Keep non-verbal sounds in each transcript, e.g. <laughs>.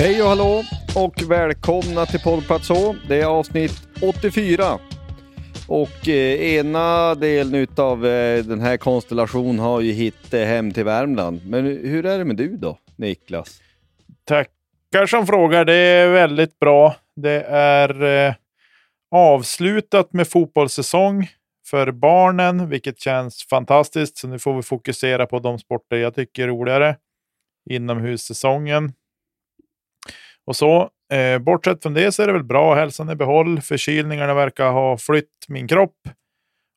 Hej och hallå och välkomna till Poddplats H. Det är avsnitt 84. Och eh, ena delen av eh, den här konstellationen har ju hittat eh, hem till Värmland. Men hur är det med du då, Niklas? Tackar som frågar. Det är väldigt bra. Det är eh, avslutat med fotbollssäsong för barnen, vilket känns fantastiskt. Så nu får vi fokusera på de sporter jag tycker är roligare. Inomhussäsongen. Och så, eh, bortsett från det så är det väl bra. Hälsan i behåll. Förkylningarna verkar ha flytt min kropp.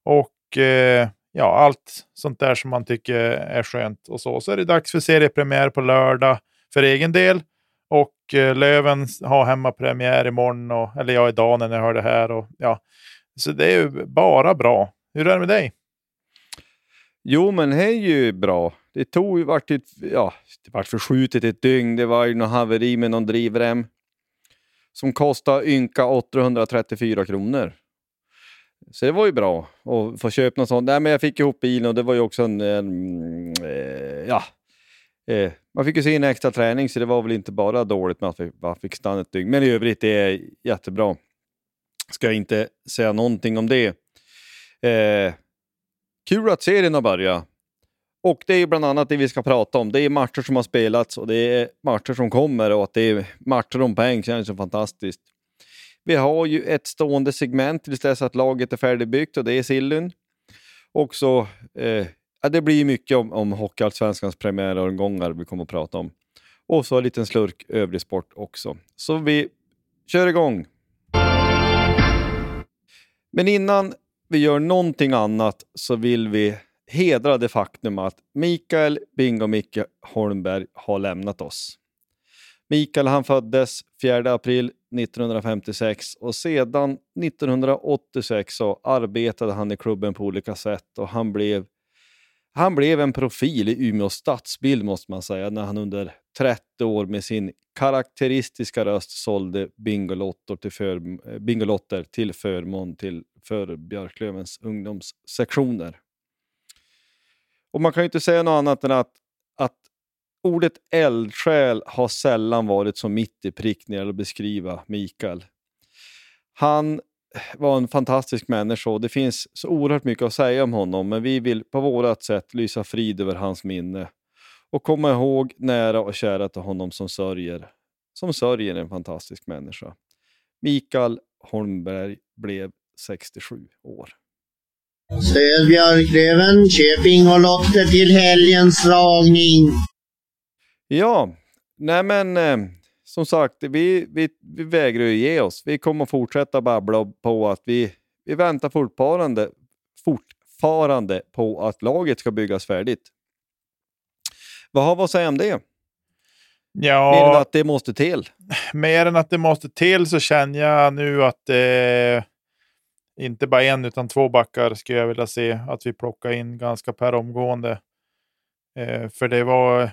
Och eh, ja, allt sånt där som man tycker är skönt. Och så, så är det dags för seriepremiär på lördag för egen del. Och eh, Löven har hemmapremiär imorgon, och, eller ja, idag när ni hör det här. Och, ja. Så det är ju bara bra. Hur är det med dig? Jo, men det är ju bra. Det tog ju vart, ett, ja, det vart förskjutet ett dygn. Det var ju något haveri med någon drivrem som kostade ynka 834 kronor. Så det var ju bra att få köpa något sånt. Nej, men jag fick ihop bilen och det var ju också en... en eh, ja, eh, man fick ju se en extra träning så det var väl inte bara dåligt med att man fick stanna ett dygn. Men i övrigt det är jättebra. Ska jag inte säga någonting om det. Eh, kul att serien har börjat. Och det är bland annat det vi ska prata om. Det är matcher som har spelats och det är matcher som kommer och att det är matcher om poäng känns ju fantastiskt. Vi har ju ett stående segment tills dess att laget är färdigbyggt och det är Sillyn. Och så, eh, ja, det blir mycket om, om Hockeyallsvenskans premiäromgångar vi kommer att prata om. Och så en liten slurk övrig sport också. Så vi kör igång. Men innan vi gör någonting annat så vill vi hedra det faktum att Mikael Bingo-Micke Holmberg har lämnat oss. Mikael han föddes 4 april 1956 och sedan 1986 så arbetade han i klubben på olika sätt och han blev, han blev en profil i Umeå stadsbild måste man säga när han under 30 år med sin karaktäristiska röst sålde Bingolotter till, för, Bingolotter till förmån till för Björklövens ungdomssektioner. Och man kan ju inte säga något annat än att, att ordet eldsjäl har sällan varit så mitt i prick när det gäller att beskriva Mikael. Han var en fantastisk människa och det finns så oerhört mycket att säga om honom, men vi vill på vårt sätt lysa frid över hans minne och komma ihåg nära och kära till honom som sörjer, som sörjer en fantastisk människa. Mikael Holmberg blev 67 år. Stöd Björklöven, köp Bingolotter till helgens dragning. Ja, nej men eh, som sagt, vi, vi, vi vägrar ju ge oss. Vi kommer att fortsätta babbla på att vi, vi väntar fortfarande, fortfarande på att laget ska byggas färdigt. Vad har vi att säga om det? Ja, Mer än att det måste till. mer än att det måste till så känner jag nu att eh, inte bara en utan två backar skulle jag vilja se att vi plockar in ganska per omgående. Eh, för det var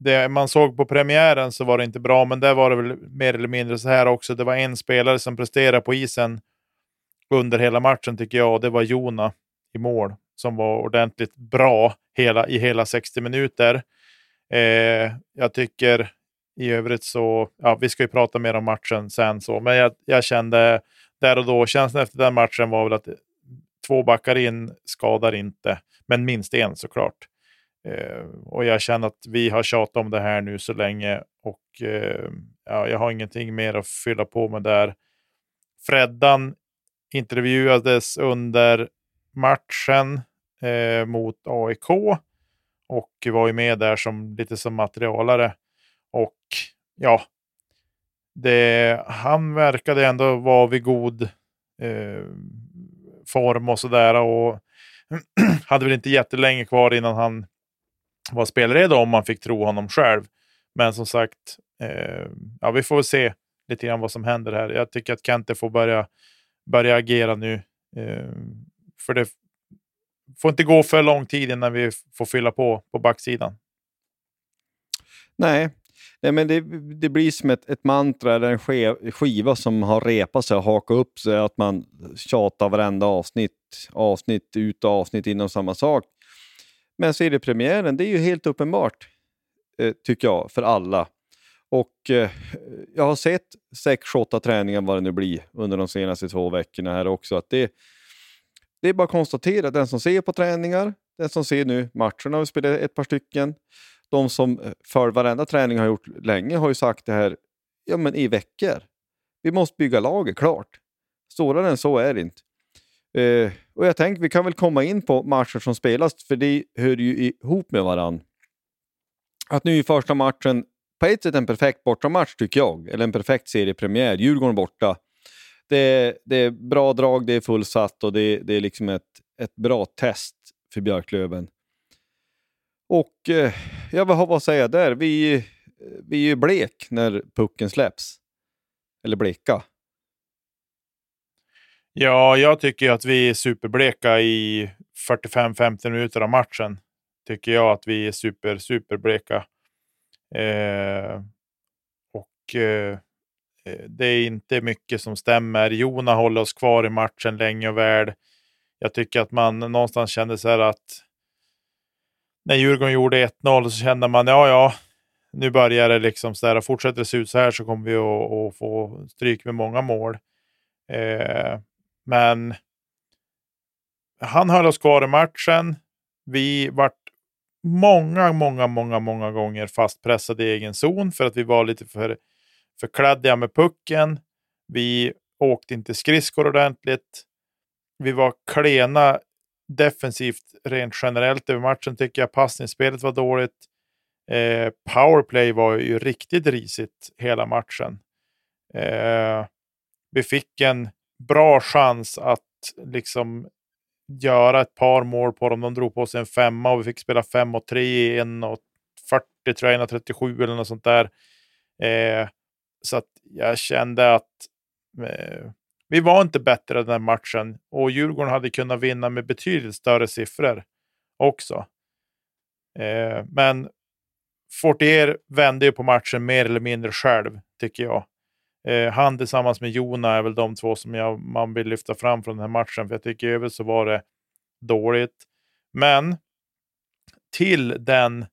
det man såg på premiären så var det inte bra, men där var det väl mer eller mindre så här också. Det var en spelare som presterade på isen under hela matchen tycker jag, och det var Jona i mål som var ordentligt bra hela, i hela 60 minuter. Eh, jag tycker i övrigt så, ja, vi ska ju prata mer om matchen sen så, men jag, jag kände där och då, känslan efter den matchen var väl att två backar in skadar inte, men minst en såklart. Eh, och jag känner att vi har tjatat om det här nu så länge och eh, ja, jag har ingenting mer att fylla på med där. Freddan intervjuades under matchen eh, mot AIK och var ju med där som lite som materialare. Och ja, det, han verkade ändå vara vid god eh, form och sådär. Och <clears throat> hade väl inte jättelänge kvar innan han var spelredo om man fick tro honom själv. Men som sagt, eh, ja, vi får se lite grann vad som händer här. Jag tycker att Kente får börja, börja agera nu. Eh, för det får inte gå för lång tid innan vi får fylla på på backsidan. Nej, Nej men det, det blir som ett, ett mantra eller en ske, skiva som har repat sig och hakat upp sig. Att man tjatar varenda avsnitt, avsnitt ut och avsnitt inom samma sak. Men seriepremiären, det är ju helt uppenbart, eh, tycker jag, för alla. Och eh, jag har sett 6-8 träningar vad det nu blir under de senaste två veckorna här också. Att det, det är bara att konstatera, den som ser på träningar, den som ser nu matcherna, vi spelar ett par stycken, de som eh, för varenda träning har gjort länge har ju sagt det här ja, men i veckor. Vi måste bygga laget, klart. Svårare än så är det inte. Eh, och jag tänker vi kan väl komma in på matcher som spelas, för det hör ju ihop med varann. Att nu i första matchen, på ett sätt en perfekt bortamatch tycker jag, eller en perfekt seriepremiär, Djurgården borta. Det är, det är bra drag, det är fullsatt och det, det är liksom ett, ett bra test för Björklöven. Och eh, jag vill vad säga där? Vi, eh, vi är ju blek när pucken släpps. Eller bleka. Ja, jag tycker att vi är superbleka i 45-50 minuter av matchen. Tycker jag att vi är super, superbleka. Eh, och eh, eh, det är inte mycket som stämmer. Jona håller oss kvar i matchen länge och väl. Jag tycker att man någonstans kände så här att när Djurgården gjorde 1-0 så kände man ja, ja, nu börjar det liksom så här. Fortsätter det se ut så här så kommer vi att, att få stryk med många mål. Eh, men han höll oss kvar i matchen. Vi vart många, många, många, många gånger fastpressade i egen zon för att vi var lite för, för kladdiga med pucken. Vi åkte inte skridskor ordentligt. Vi var klena defensivt rent generellt över matchen tycker jag. Passningsspelet var dåligt. Eh, powerplay var ju riktigt risigt hela matchen. Eh, vi fick en bra chans att liksom göra ett par mål på dem. De drog på sig en femma och vi fick spela fem och tre i en och 40 tror jag, 37 eller något sånt där. Eh, så att jag kände att eh, vi var inte bättre den matchen och Djurgården hade kunnat vinna med betydligt större siffror också. Eh, men Fortier vände ju på matchen mer eller mindre själv, tycker jag. Eh, han tillsammans med Jona är väl de två som jag, man vill lyfta fram från den här matchen, för jag tycker i övrigt så var det dåligt. Men till den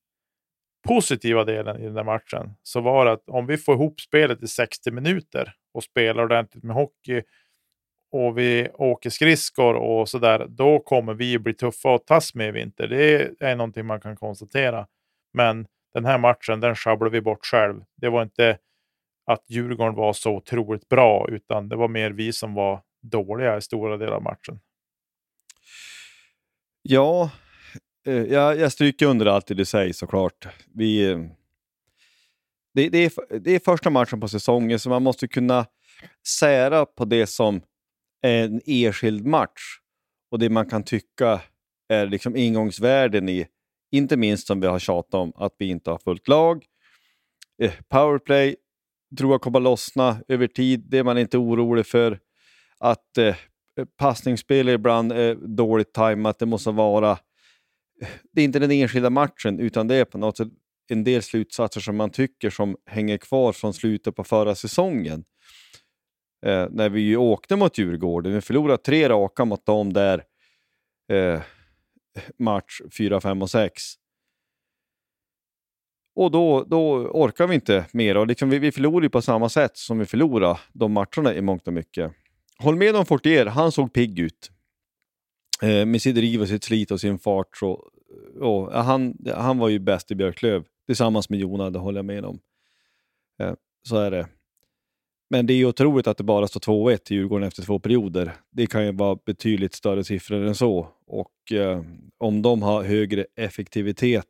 positiva delen i den där matchen så var det att om vi får ihop spelet i 60 minuter och spelar ordentligt med hockey och vi åker skridskor och sådär, då kommer vi bli tuffa att tas med i vinter. Det är någonting man kan konstatera. Men den här matchen, den sjabblade vi bort själv. Det var inte att Djurgården var så otroligt bra, utan det var mer vi som var dåliga i stora delar av matchen. Ja, eh, jag, jag stryker under allt det du säger såklart. Vi, eh, det, det, är, det är första matchen på säsongen, så man måste kunna sära på det som en enskild match och det man kan tycka är liksom ingångsvärden i, inte minst som vi har tjatat om, att vi inte har fullt lag. Eh, powerplay tror jag kommer lossna över tid. Det är man inte orolig för. Att eh, passningsspel är ibland eh, dåligt tajmat. Det måste vara... Det är inte den enskilda matchen, utan det är på något sätt en del slutsatser som man tycker som hänger kvar från slutet på förra säsongen. Eh, när vi ju åkte mot Djurgården. Vi förlorade tre raka mot dem där eh, match 4, 5 och 6. Och då, då orkar vi inte mer. Och liksom vi, vi förlorar på samma sätt som vi förlorade de matcherna i mångt och mycket. Håll med om Fortier, han såg pigg ut. Eh, med sitt driv och sitt slit och sin fart. Så, och, han, han var ju bäst i Björklöv tillsammans med Jona, det håller jag med om. Eh, så är det. Men det är otroligt att det bara står 2-1 till Djurgården efter två perioder. Det kan ju vara betydligt större siffror än så. Och eh, om de har högre effektivitet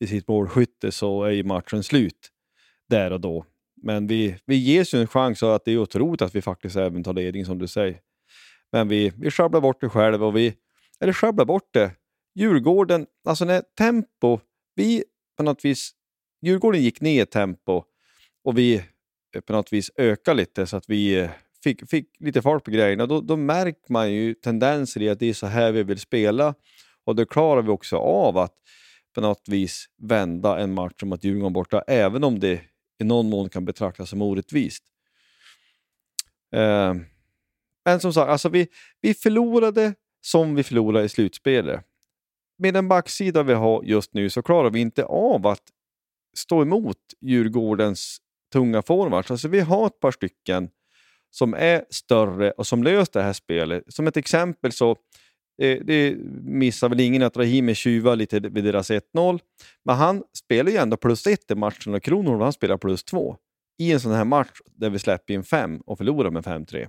i sitt målskytte så är ju matchen slut där och då. Men vi, vi ges ju en chans och att det är otroligt att vi faktiskt även tar ledning som du säger. Men vi, vi sjabblar bort det själva och vi, eller sjabblar bort det. Djurgården, alltså när tempo, vi på något vis, Djurgården gick ner tempo och vi Eh, på något vis öka lite så att vi eh, fick, fick lite fart på grejerna. Då, då märker man ju tendenser i att det är så här vi vill spela och då klarar vi också av att på något vis vända en match mot Djurgården borta, även om det i någon mån kan betraktas som orättvist. Eh, men som sagt, alltså vi, vi förlorade som vi förlorade i slutspelet. Med den backsida vi har just nu så klarar vi inte av att stå emot Djurgårdens tunga forwards. Alltså vi har ett par stycken som är större och som löser det här spelet. Som ett exempel så eh, det missar väl ingen att Rahimi tjuvar lite vid deras 1-0. Men han spelar ju ändå plus 1 i matchen och Kronor han spelar plus 2 i en sån här match där vi släpper in 5 och förlorar med 5-3.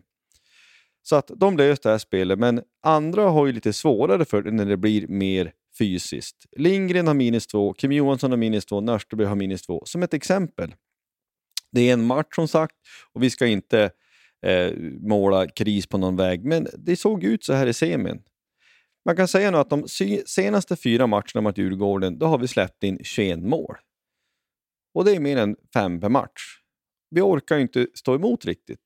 Så att de löser det här spelet, men andra har ju lite svårare för det när det blir mer fysiskt. Lindgren har minus 2, Kim Johansson har minus 2, Nörsteby har minus 2. Som ett exempel. Det är en match som sagt och vi ska inte eh, måla kris på någon väg, men det såg ut så här i semin. Man kan säga nu att de senaste fyra matcherna mot Djurgården, då har vi släppt in 21 mål. Och det är mer än fem per match. Vi orkar inte stå emot riktigt.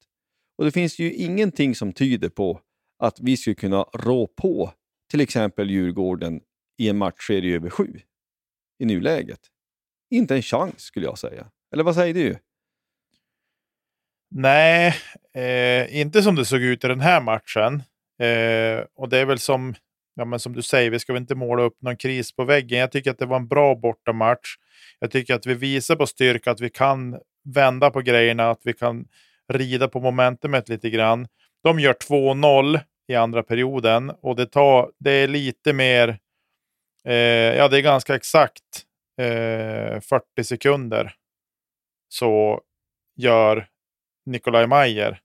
Och det finns ju ingenting som tyder på att vi skulle kunna rå på till exempel Djurgården i en matchserie över sju i nuläget. Inte en chans skulle jag säga. Eller vad säger du? Nej, eh, inte som det såg ut i den här matchen. Eh, och det är väl som, ja, men som du säger, vi ska väl inte måla upp någon kris på väggen. Jag tycker att det var en bra bortamatch. Jag tycker att vi visar på styrka att vi kan vända på grejerna, att vi kan rida på momentumet lite grann. De gör 2-0 i andra perioden och det, tar, det är lite mer, eh, ja det är ganska exakt eh, 40 sekunder så gör Nikolaj Mayer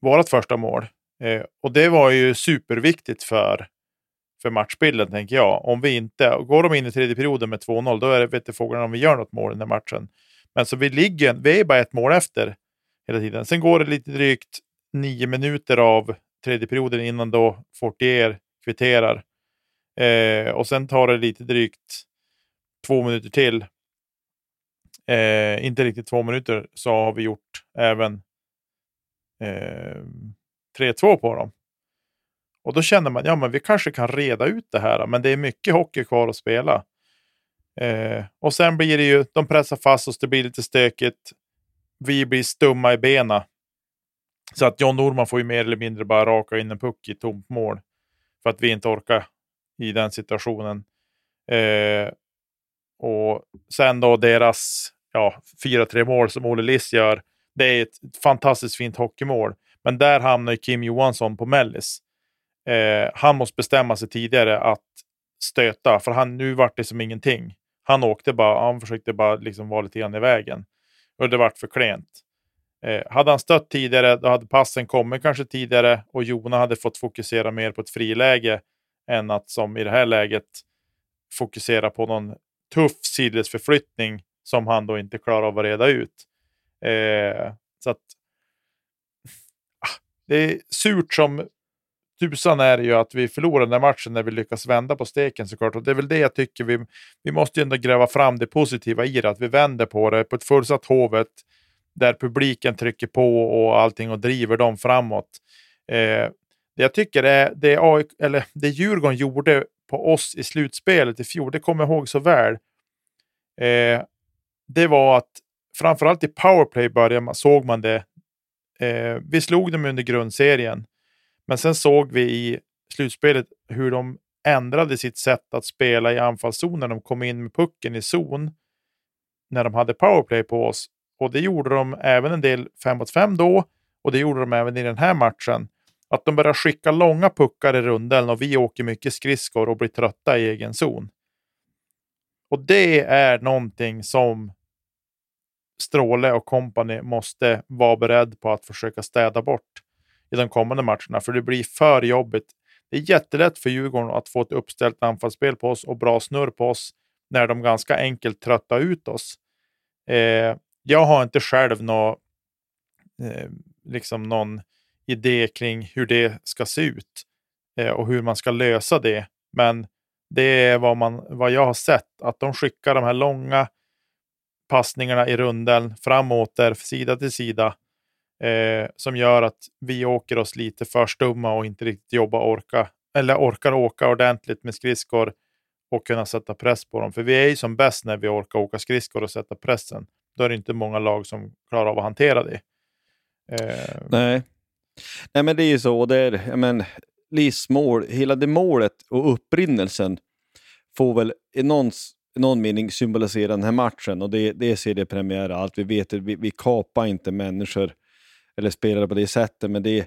vårt första mål. Eh, och det var ju superviktigt för, för matchbilden, tänker jag. Om vi inte, går de in i tredje perioden med 2-0, då är det vete frågan om vi gör något mål i den här matchen. Men så vi ligger, vi är bara ett mål efter hela tiden. Sen går det lite drygt nio minuter av tredje perioden innan då Fortier kvitterar. Eh, och sen tar det lite drygt två minuter till. Eh, inte riktigt två minuter så har vi gjort även eh, 3-2 på dem. Och då känner man, ja men vi kanske kan reda ut det här, men det är mycket hockey kvar att spela. Eh, och sen blir det ju, de pressar fast oss, det blir lite stökigt. Vi blir stumma i benen. Så att John Norman får ju mer eller mindre bara raka in en puck i tomt mål. För att vi inte orkar i den situationen. Eh, och sen då deras ja, 4-3 mål som Olle Liss gör. Det är ett fantastiskt fint hockeymål. Men där hamnar Kim Johansson på mellis. Eh, han måste bestämma sig tidigare att stöta, för han, nu vart det som ingenting. Han åkte bara, han försökte bara liksom vara lite grann i vägen. Och det vart för klent. Eh, hade han stött tidigare, då hade passen kommit kanske tidigare och Jona hade fått fokusera mer på ett friläge än att som i det här läget fokusera på någon tuff sidledsförflyttning som han då inte klarar av att reda ut. Eh, så att ah, det är surt som tusan är det ju att vi förlorar den här matchen när vi lyckas vända på steken såklart. Och det är väl det jag tycker vi, vi måste ju ändå gräva fram det positiva i det, att vi vänder på det på ett fullsatt Hovet där publiken trycker på och allting och driver dem framåt. Eh, det jag tycker är det, AIK, eller det Djurgården gjorde på oss i slutspelet i fjol, det kommer jag ihåg så väl. Eh, det var att framförallt i powerplay började man, såg man det. Eh, vi slog dem under grundserien men sen såg vi i slutspelet hur de ändrade sitt sätt att spela i anfallszon när de kom in med pucken i zon. När de hade powerplay på oss. Och det gjorde de även en del 5 mot 5 då. Och det gjorde de även i den här matchen. Att de börjar skicka långa puckar i rundeln och vi åker mycket skridskor och blir trötta i egen zon. Och det är någonting som Stråle och kompani måste vara beredd på att försöka städa bort i de kommande matcherna, för det blir för jobbigt. Det är jättelätt för Djurgården att få ett uppställt anfallsspel på oss och bra snurr på oss när de ganska enkelt tröttar ut oss. Eh, jag har inte själv nå, eh, liksom någon idé kring hur det ska se ut eh, och hur man ska lösa det. Men det är vad, man, vad jag har sett, att de skickar de här långa passningarna i runden framåt där sida till sida eh, som gör att vi åker oss lite för stumma och inte riktigt jobbar orka, eller orkar åka ordentligt med skridskor och kunna sätta press på dem. För vi är ju som bäst när vi orkar åka skridskor och sätta pressen. Då är det inte många lag som klarar av att hantera det. Eh. Nej. Nej, men det är ju så. Det är, men, livsmål, hela det målet och upprinnelsen får väl i någons någon mening symbolisera den här matchen och det, det är seriepremiär allt. Vi vet att vi, vi kapar inte människor eller spelare på det sättet, men det,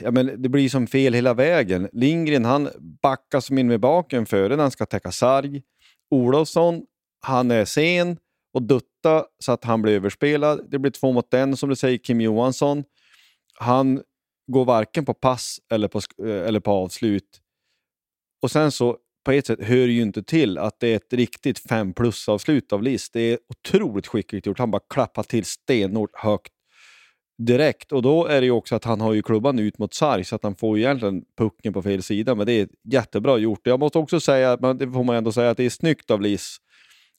ja, men det blir som fel hela vägen. Lindgren han backar som in med baken före när han ska täcka sarg. Olofsson, han är sen och dutta så att han blir överspelad. Det blir två mot en som du säger, Kim Johansson. Han går varken på pass eller på, eh, eller på avslut. Och sen så på ett sätt hör ju inte till att det är ett riktigt 5 plus-avslut av List. Det är otroligt skickligt gjort. Han bara klappar till stenhårt högt direkt. Och då är det ju också att han har ju klubban ut mot sarg så att han får ju egentligen pucken på fel sida. Men det är jättebra gjort. Jag måste också säga, men det får man ändå säga, att det är snyggt av Liss.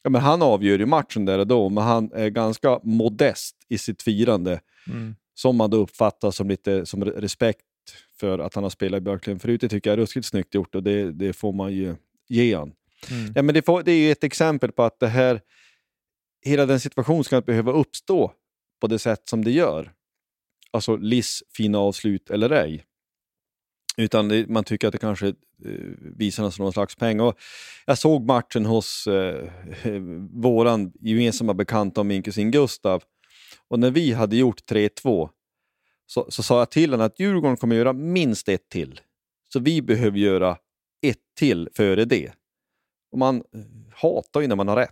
Ja, men han avgör ju matchen där och då, men han är ganska modest i sitt firande. Mm. Som man då uppfattar som lite som respekt för att han har spelat i Björklund förut. Det tycker jag är ruskigt snyggt gjort och det, det får man ju ge han. Mm. Ja, men det, får, det är ju ett exempel på att det här, hela den situationen ska inte behöva uppstå på det sätt som det gör. Alltså Liss fina avslut eller ej. Utan det, man tycker att det kanske eh, visar någon slags peng. Och jag såg matchen hos eh, <laughs> våran gemensamma bekanta Minkusin Gustav. Och när vi hade gjort 3-2 så, så sa jag till honom att Djurgården kommer göra minst ett till. Så vi behöver göra ett till före det. Och man eh, hatar ju när man har rätt.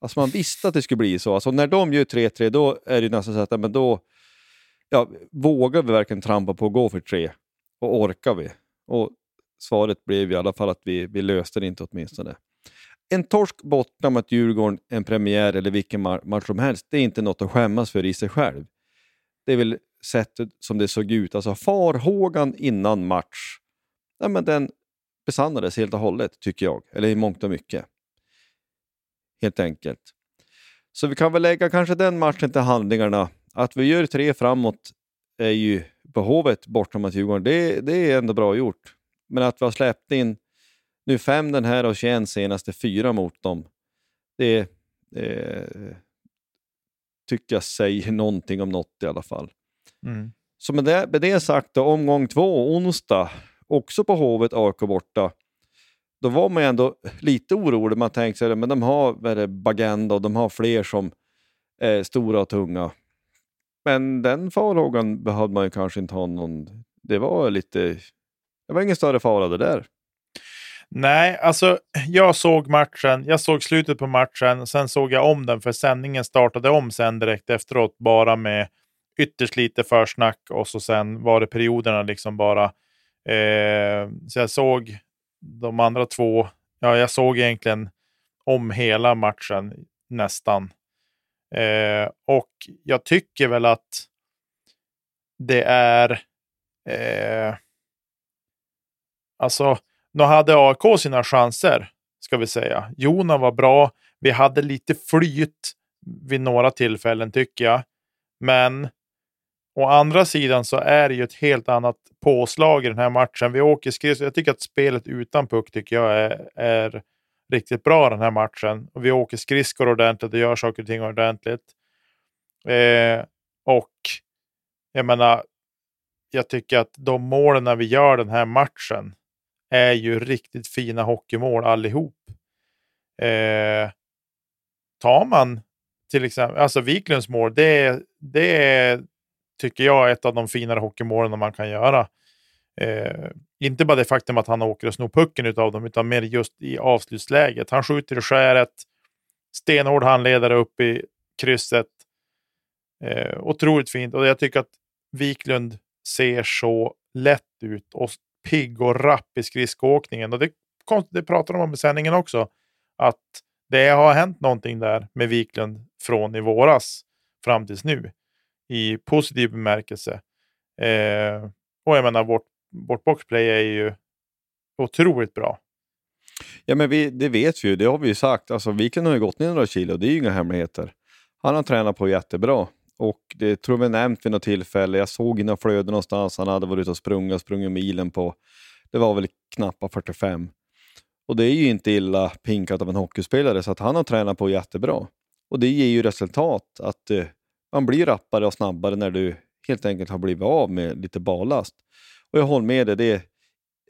Alltså man visste att det skulle bli så. Alltså när de gör 3-3 då är det nästan så att men då ja, vågar vi verkligen trampa på och gå för tre? Och orkar vi? Och svaret blev i alla fall att vi, vi löste det inte åtminstone. En torsk borta mot Djurgården, en premiär eller vilken match som helst, det är inte något att skämmas för i sig själv. Det är väl sättet som det såg ut, alltså farhågan innan match, ja, men den besannades helt och hållet tycker jag, eller i mångt och mycket. Helt enkelt. Så vi kan väl lägga kanske den matchen till handlingarna. Att vi gör tre framåt är ju behovet bortom att Djurgården, det, det är ändå bra gjort. Men att vi har släppt in nu fem den här och 21 senaste fyra mot dem, det eh, tycker jag säger någonting om något i alla fall. Mm. Så med det, med det sagt, då, omgång två, onsdag, också på Hovet, AIK borta. Då var man ändå lite orolig. Man tänkte sig men de har det, Bagenda och de har fler som är stora och tunga. Men den farhågan behövde man ju kanske inte ha någon... Det var lite... Det var ingen större fara det där. Nej, alltså jag såg matchen. Jag såg slutet på matchen. Sen såg jag om den för sändningen startade om sen direkt efteråt. Bara med ytterst lite försnack och så sen var det perioderna liksom bara. Eh, så jag såg de andra två. Ja, jag såg egentligen om hela matchen nästan. Eh, och jag tycker väl att det är... Eh, alltså, nu hade AIK sina chanser, ska vi säga. Jona var bra. Vi hade lite flyt vid några tillfällen, tycker jag. Men å andra sidan så är det ju ett helt annat påslag i den här matchen. Vi åker skridskor. Jag tycker att spelet utan puck tycker jag är, är riktigt bra den här matchen. Och vi åker skridskor ordentligt och gör saker och ting ordentligt. Eh, och jag menar, jag tycker att de målen när vi gör den här matchen är ju riktigt fina hockeymål allihop. Eh, tar man till exempel, alltså Wiklunds mål, det, det är, tycker jag är ett av de finare hockeymålen man kan göra. Eh, inte bara det faktum att han åker och snor pucken av dem, utan mer just i avslutsläget. Han skjuter i skäret, stenhård handledare upp i krysset. Eh, otroligt fint och jag tycker att Wiklund ser så lätt ut och pigg och rapp i skridskoåkningen. Och det, det pratar de om i sändningen också. Att det har hänt någonting där med Wiklund från i våras fram tills nu. I positiv bemärkelse. Eh, och jag menar, vårt, vårt boxplay är ju otroligt bra. Ja, men vi, det vet vi ju. Det har vi ju sagt. Alltså, Viken har ju gått ner några kilo. Det är ju inga hemligheter. Han har tränat på jättebra. Och det tror vi nämnt vid något tillfälle. Jag såg i några flöden någonstans. Han hade varit ute och sprungit, sprungit milen på, det var väl knappa 45. Och det är ju inte illa pinkat av en hockeyspelare, så att han har tränat på jättebra. Och det ger ju resultat, att eh, man blir rappare och snabbare när du helt enkelt har blivit av med lite ballast. Och jag håller med dig, det,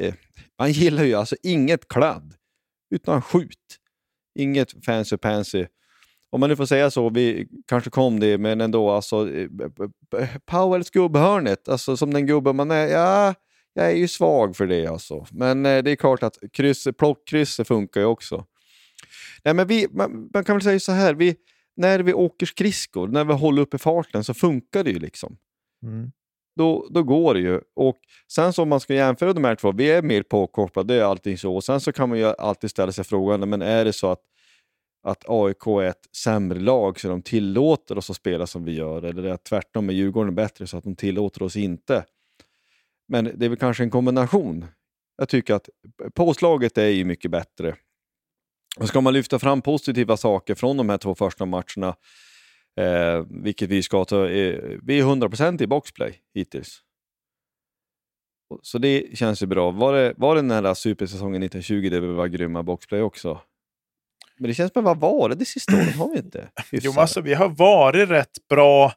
eh, man gillar ju alltså inget kladd, utan skjut. Inget fancy pansy. Om man nu får säga så, vi kanske kom det, men ändå alltså. Eh, eh, eh, eh, Powells gubbhörnet, alltså som den gubben man är. Ja, jag är ju svag för det alltså. Men eh, det är klart att kryss, plockkrysset funkar ju också. Nej, men vi, man, man kan väl säga så här, vi, när vi åker skridskor, när vi håller uppe farten så funkar det ju liksom Mm. då, då går det ju. Och sen så om man ska jämföra de här två, vi är mer påkopplade, det är allting så. Och sen så kan man ju alltid ställa sig frågan, men är det så att, att AIK är ett sämre lag så de tillåter oss att spela som vi gör? Eller är det tvärtom, är Djurgården bättre så att de tillåter oss inte? Men det är väl kanske en kombination. Jag tycker att påslaget är ju mycket bättre. Och ska man lyfta fram positiva saker från de här två första matcherna Eh, vilket vi ska ta. Eh, vi är 100% i boxplay hittills. Så det känns ju bra. Var det, var det den här supersäsongen 1920 där vi var grymma boxplay också? Men det känns att vad var det det sista året? Har vi inte? <laughs> Jo, hyfsat? men alltså, vi har varit rätt bra.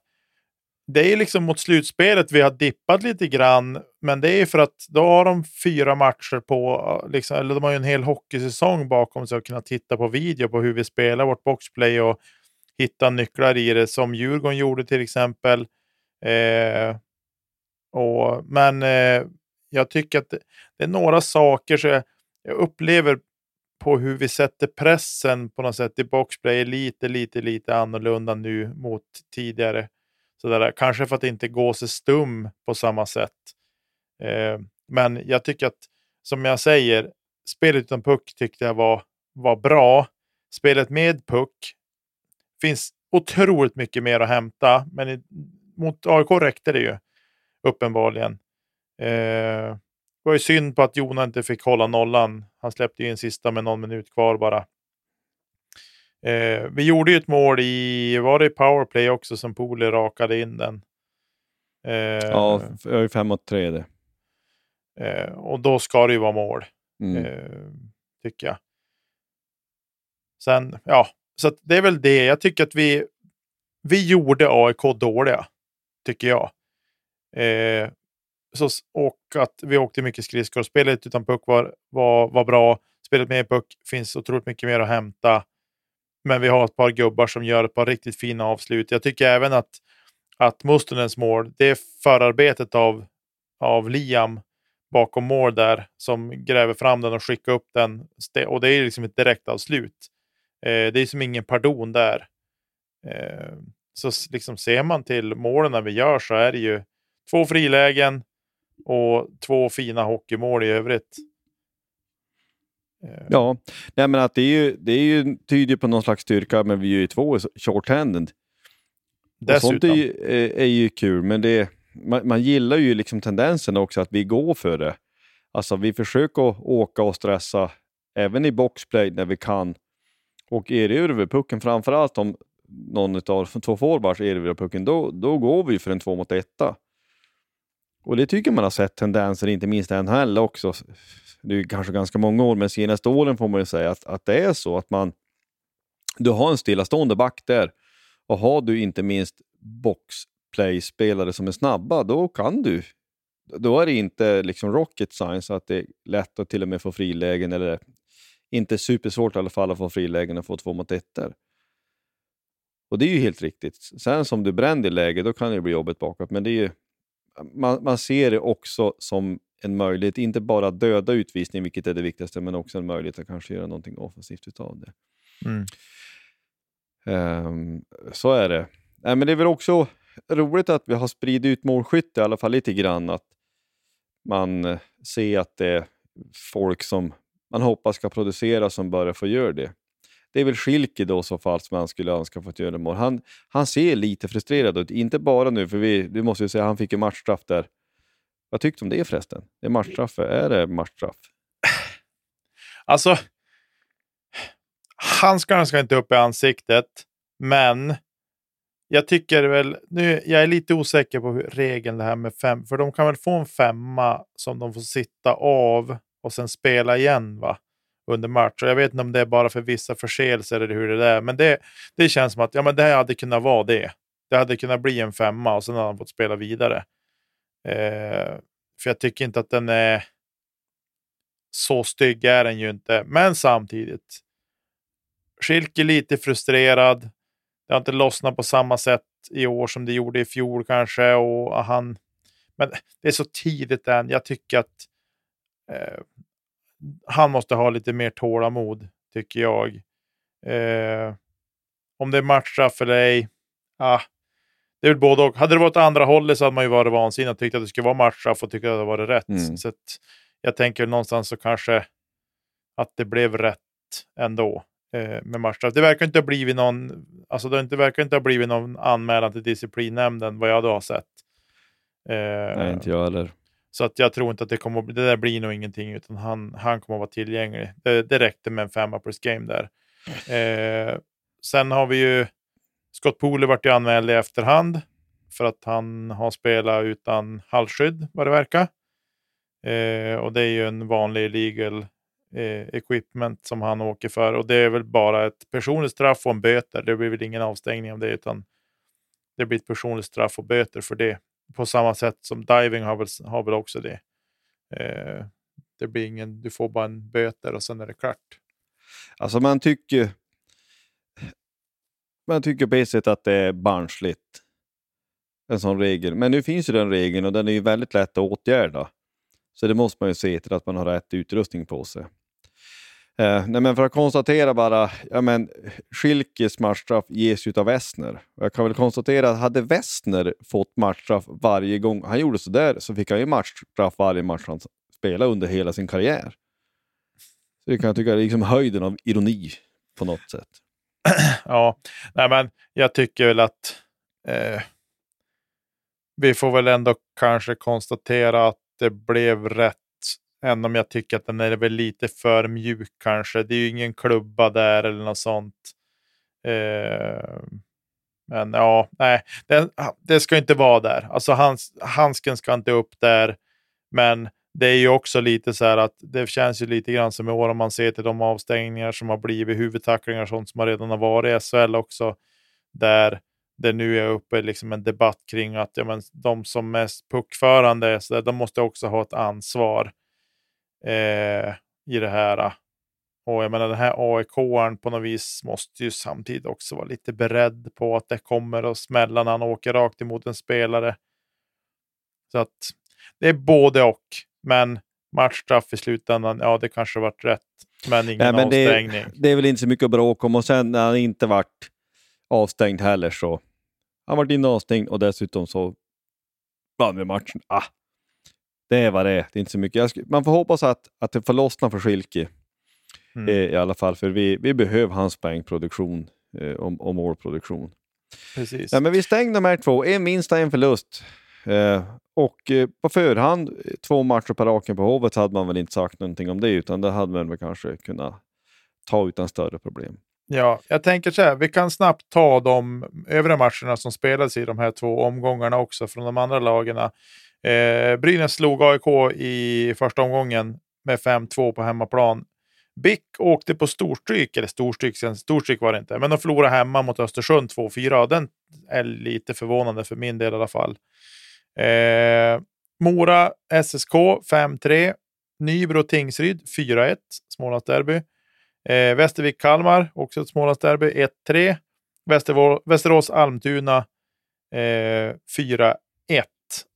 Det är liksom mot slutspelet vi har dippat lite grann, men det är för att då har de fyra matcher på, liksom, eller de har ju en hel hockeysäsong bakom sig att kunna titta på video på hur vi spelar vårt boxplay och hitta nycklar i det, som Djurgården gjorde till exempel. Eh, och, men eh, jag tycker att det, det är några saker så jag, jag upplever på hur vi sätter pressen på något sätt i boxplay är lite, lite, lite annorlunda nu mot tidigare. Sådär. Kanske för att inte gå sig stum på samma sätt. Eh, men jag tycker att, som jag säger, spelet utan puck tyckte jag var, var bra. Spelet med puck finns otroligt mycket mer att hämta, men i, mot AIK räckte det ju uppenbarligen. Eh, det var ju synd på att Jona inte fick hålla nollan. Han släppte ju in sista med någon minut kvar bara. Eh, vi gjorde ju ett mål i, var det i powerplay också som Pole rakade in den. Eh, Ja, jag är 5 mot 3 det. eh, och då ska det ju vara mål, Mm. eh, tycker jag. Sen, ja, så det är väl det. Jag tycker att vi, vi gjorde AIK dåliga, tycker jag. Eh, så, och att vi åkte mycket skridskor. Spelet utan puck var, var, var bra. Spelet med puck finns otroligt mycket mer att hämta. Men vi har ett par gubbar som gör ett par riktigt fina avslut. Jag tycker även att, att Mustonens mål, det är förarbetet av, av Liam bakom mål där som gräver fram den och skickar upp den. Och det är liksom ett direktavslut. Eh, det är som ingen pardon där. Eh, så liksom ser man till målen när vi gör så är det ju två frilägen och två fina hockeymål i övrigt. Eh, Ja, nej men att det är ju, det är ju tyder på någon slags styrka, men vi är ju två short-handed. Sånt är ju, är, är ju kul, men det, man, man gillar ju liksom tendensen också att vi går för det. Alltså vi försöker åka och stressa även i boxplay när vi kan. Och erövrar vi pucken, framförallt om någon av <laughs> två forwards erövrar pucken, då, då går vi för en två mot etta. Och det tycker man har sett tendenser, inte minst i NHL också. Det är kanske ganska många år, men senaste åren får man ju säga att, att det är så att man du har en stillastående back där och har du inte minst boxplay-spelare som är snabba, då kan du. Då är det inte liksom rocket science att det är lätt att till och med få frilägen eller inte supersvårt i alla fall att få frilägen och få två mot ettor. Och det är ju helt riktigt. Sen som du bränner i läge, då kan det bli jobbigt bakåt, men det är ju, man, man ser det också som en möjlighet, inte bara döda utvisning, vilket är det viktigaste, men också en möjlighet att kanske göra någonting offensivt utav det. Mm. Ehm, så är det. Nej, men det är väl också roligt att vi har spridit ut målskytte i alla fall lite grann. Att man eh, ser att det är folk som man hoppas ska producera som börjar få göra det. Det är väl Schilke då så fall som han skulle önska fått göra mål. Han, han ser lite frustrerad ut, inte bara nu, för vi, du måste ju säga han fick en matchstraff där. Vad tyckte du om det förresten? Det är matchstraff, är det matchstraff? Alltså, handskarna ska inte upp i ansiktet, men jag tycker väl, nu, jag är lite osäker på hur regeln det här med fem, för de kan väl få en femma som de får sitta av och sen spela igen va? under match. Och jag vet inte om det är bara för vissa förseelser eller hur det är, men det, det känns som att ja, men det här hade kunnat vara det. Det hade kunnat bli en femma och sen hade han fått spela vidare. Eh, för jag tycker inte att den är så stygg är den ju inte. Men samtidigt, Schilke lite frustrerad. Det har inte lossnat på samma sätt i år som det gjorde i fjol kanske. Och han, men det är så tidigt än. Jag tycker att eh, han måste ha lite mer tålamod, tycker jag. Eh, om det är matchstraff eller ej, ah, det är väl både och. Hade det varit andra hållet så hade man ju varit vansinnig och tyckt att det skulle vara matchstraff och tyckt att det var rätt. Mm. Så jag tänker någonstans så kanske att det blev rätt ändå eh, med matchstraff. Det verkar inte ha blivit någon, alltså det inte, verkar inte ha blivit någon anmälan till disciplinnämnden vad jag då har sett. Eh, Nej, inte jag heller. så att jag tror inte att det kommer att, det där blir nog ingenting, utan han, han kommer att vara tillgänglig. Det, det räckte med en femma plus game där. Eh, sen har vi ju Scott Pooley vart ju anmäld i efterhand för att han har spelat utan halsskydd, vad det verkar. Eh, och det är ju en vanlig legal eh, equipment som han åker för. Och det är väl bara ett personligt straff och en böter. Det blir väl ingen avstängning av det, utan det blir ett personligt straff och böter för det. På samma sätt som diving har väl, har väl också det. Eh, det blir ingen, du får bara en böter och sen är det klart. Alltså man tycker... Man tycker på ett sätt att det är barnsligt. En sån regel. Men nu finns ju den regeln och den är ju väldigt lätt att åtgärda. Så det måste man ju se till att man har rätt utrustning på sig. Eh, nej men för att konstatera bara, ja men Schilkes matchstraff ges ju av Westner. Jag kan väl konstatera att hade Westner fått matchstraff varje gång han gjorde sådär så fick han ju matchstraff varje match han spelade under hela sin karriär. Så det kan jag tycka är liksom höjden av ironi på något sätt. <clears throat> Ja, nej men jag tycker väl att eh, vi får väl ändå kanske konstatera att det blev rätt. Även om jag tycker att den är väl lite för mjuk kanske. Det är ju ingen klubba där eller något sånt. Eh, men ja, nej, det, det ska inte vara där. Alltså hans, handsken ska inte upp där. Men det är ju också lite så här att det känns ju lite grann som i år om man ser till de avstängningar som har blivit huvudtacklingar och sånt som har redan har varit i SHL också. Där det nu är uppe liksom en debatt kring att ja, men, de som mest puckförande, så där, de måste också ha ett ansvar eh, i det här. Och jag menar den här AIK-aren på något vis måste ju samtidigt också vara lite beredd på att det kommer att smälla när han åker rakt emot en spelare. Så att det är både och. Men matchstraff i slutändan, ja det kanske varit rätt. Men ingen Nej, men det, avstängning. är, det är väl inte så mycket att bråka om. Och sen när han inte varit avstängd heller så han varit inne avstängd och dessutom så vann vi matchen. Ah, det är vad det är. Det är inte så mycket. Jag sk- man får hoppas att, att det får lossna för Schilke Mm. eh, i alla fall. För vi, vi behöver hans poängproduktion eh, och, och målproduktion. Precis. Ja, men vi stängde de här två. En vinst och en förlust. Eh, och eh, på förhand, eh, två matcher på raken på Hovet, hade man väl inte sagt någonting om det, utan det hade man väl kanske kunnat ta utan större problem. Ja, jag tänker så här, vi kan snabbt ta de övriga matcherna som spelades i de här två omgångarna också från de andra lagen. Eh, Brynäs slog AIK i första omgången med 5-2 på hemmaplan. BIK åkte på storstryk, eller storstryk, storstryk var det inte, men de förlorade hemma mot Östersund 2-4. Den är lite förvånande för min del i alla fall. Eh, Mora SSK 5-3. Nybro Tingsryd 4-1, Smålandsderby. Eh, Västervik-Kalmar, också ett Smålandsderby, 1-3. Västerås-Almtuna eh, 4-1.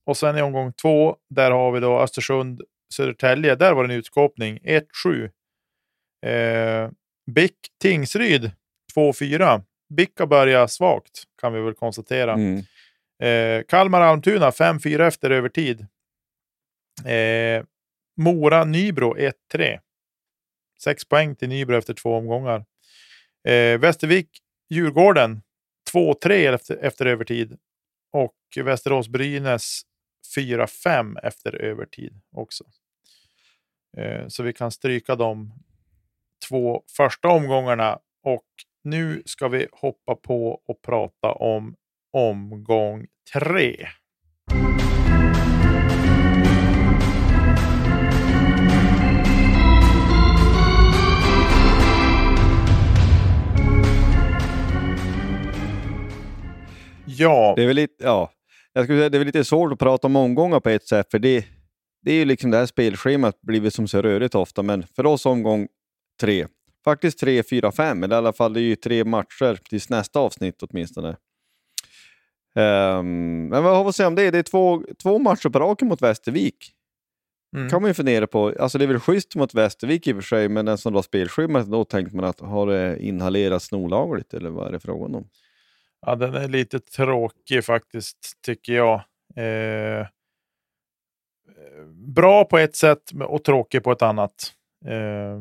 Och sen i omgång två, där har vi då Östersund-Södertälje. Där var det en utskåpning, 1-7. Eh, Bick Tingsryd 2-4. BIK har börjat svagt, kan vi väl konstatera. Mm. Eh, Kalmar-Almtuna 5-4 efter övertid. Eh, Mora-Nybro 1-3. Sex poäng till Nybro efter två omgångar. Eh, Västervik-Djurgården 2-3 efter, efter övertid. Och Västerås-Brynäs 4-5 efter övertid också. Eh, så vi kan stryka de två första omgångarna. Och nu ska vi hoppa på och prata om omgång tre. Ja, Det är väl lite, ja, jag skulle säga, det är väl lite svårt att prata om omgångar på ett sätt, för det, det är ju liksom det här spelschemat blivit som så rörigt ofta, men för oss omgång tre, faktiskt tre, fyra, fem. Eller i alla fall det är ju tre matcher tills nästa avsnitt åtminstone. Um, men vad har vi att säga om det? Det är två, två matcher på raken mot Västervik. Mm. kan man ju fundera på. Alltså det är väl schysst mot Västervik i och för sig, men den som la spelschemat, då tänkte man att har det inhalerats olagligt eller vad är det frågan om? Ja, den är lite tråkig faktiskt, tycker jag. Eh, bra på ett sätt och tråkig på ett annat. Eh,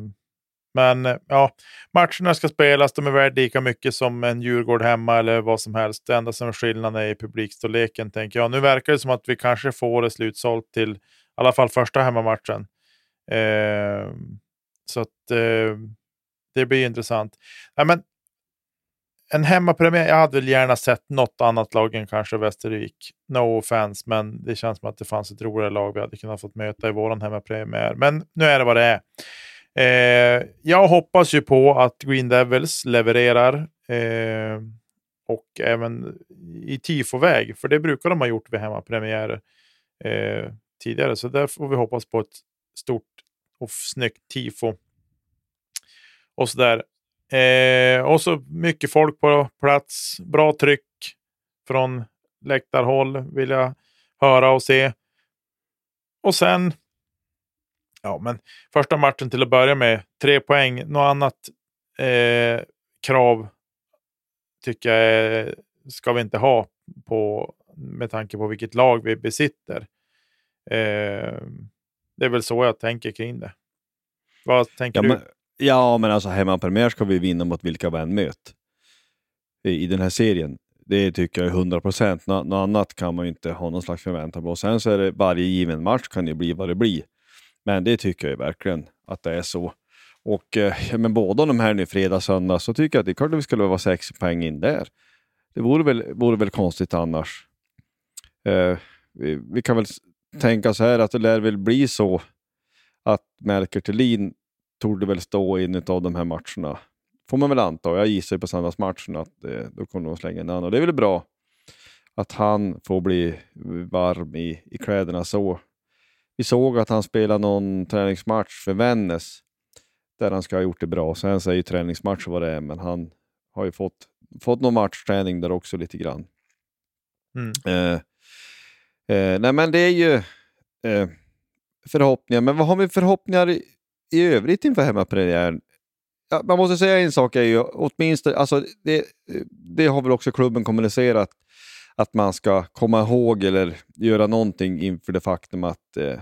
men eh, ja, matcherna ska spelas. De är värda lika mycket som en Djurgård hemma eller vad som helst. Det enda som är skillnaden är i publikstorleken, tänker jag. Nu verkar det som att vi kanske får det slutsålt till i alla fall första hemmamatchen. Eh, så att eh, det blir intressant. Ja, men en hemmapremiär, jag hade väl gärna sett något annat lag än kanske Västervik. No offense, men det känns som att det fanns ett roligare lag vi hade kunnat fått möta i vår hemmapremiär. Men nu är det vad det är. Eh, jag hoppas ju på att Green Devils levererar. Eh, och även i tifoväg, för det brukar de ha gjort vid hemmapremiärer eh, tidigare. Så där får vi hoppas på ett stort och snyggt tifo. Och sådär. Eh, och så mycket folk på plats, bra tryck från läktarhåll vill jag höra och se. Och sen, ja men första matchen till att börja med, tre poäng. Något annat eh, krav tycker jag ska vi inte ha på, med tanke på vilket lag vi besitter. Eh, det är väl så jag tänker kring det. Vad tänker Ja du? men, ja, men alltså hemmapremiär ska vi vinna mot vilka vi än möt i, den här serien. Det tycker jag är 100 procent. Nå, något annat kan man ju inte ha någon slags förväntan på. Sen så är det varje given match kan ju bli vad det blir. Men det tycker jag verkligen att det är så. Och eh, men båda de här nu, fredag, söndag, så tycker jag att det är klart att vi skulle vara sex poäng in där. Det vore väl, vore väl konstigt annars. Eh, vi, vi kan väl tänka så här att det lär väl bli så att Melker Thelin torde väl stå i en av de här matcherna. Får man väl anta. Jag gissar ju på söndagsmatchen att eh, då kommer de slänga in annan. Och det är väl bra att han får bli varm i, i kläderna så. Vi såg att han spelade någon träningsmatch för Vännäs där han ska ha gjort det bra. Sen ju träningsmatch vad det är, men han har ju fått, fått någon matchträning där också lite grann. Mm. Eh, eh, nej men det är ju eh, förhoppningar, men vad har vi för förhoppningar i, i övrigt inför hemmapremiären? Ja, man måste säga en sak är ju åtminstone, alltså det, det har väl också klubben kommunicerat att man ska komma ihåg eller göra någonting inför det faktum att eh,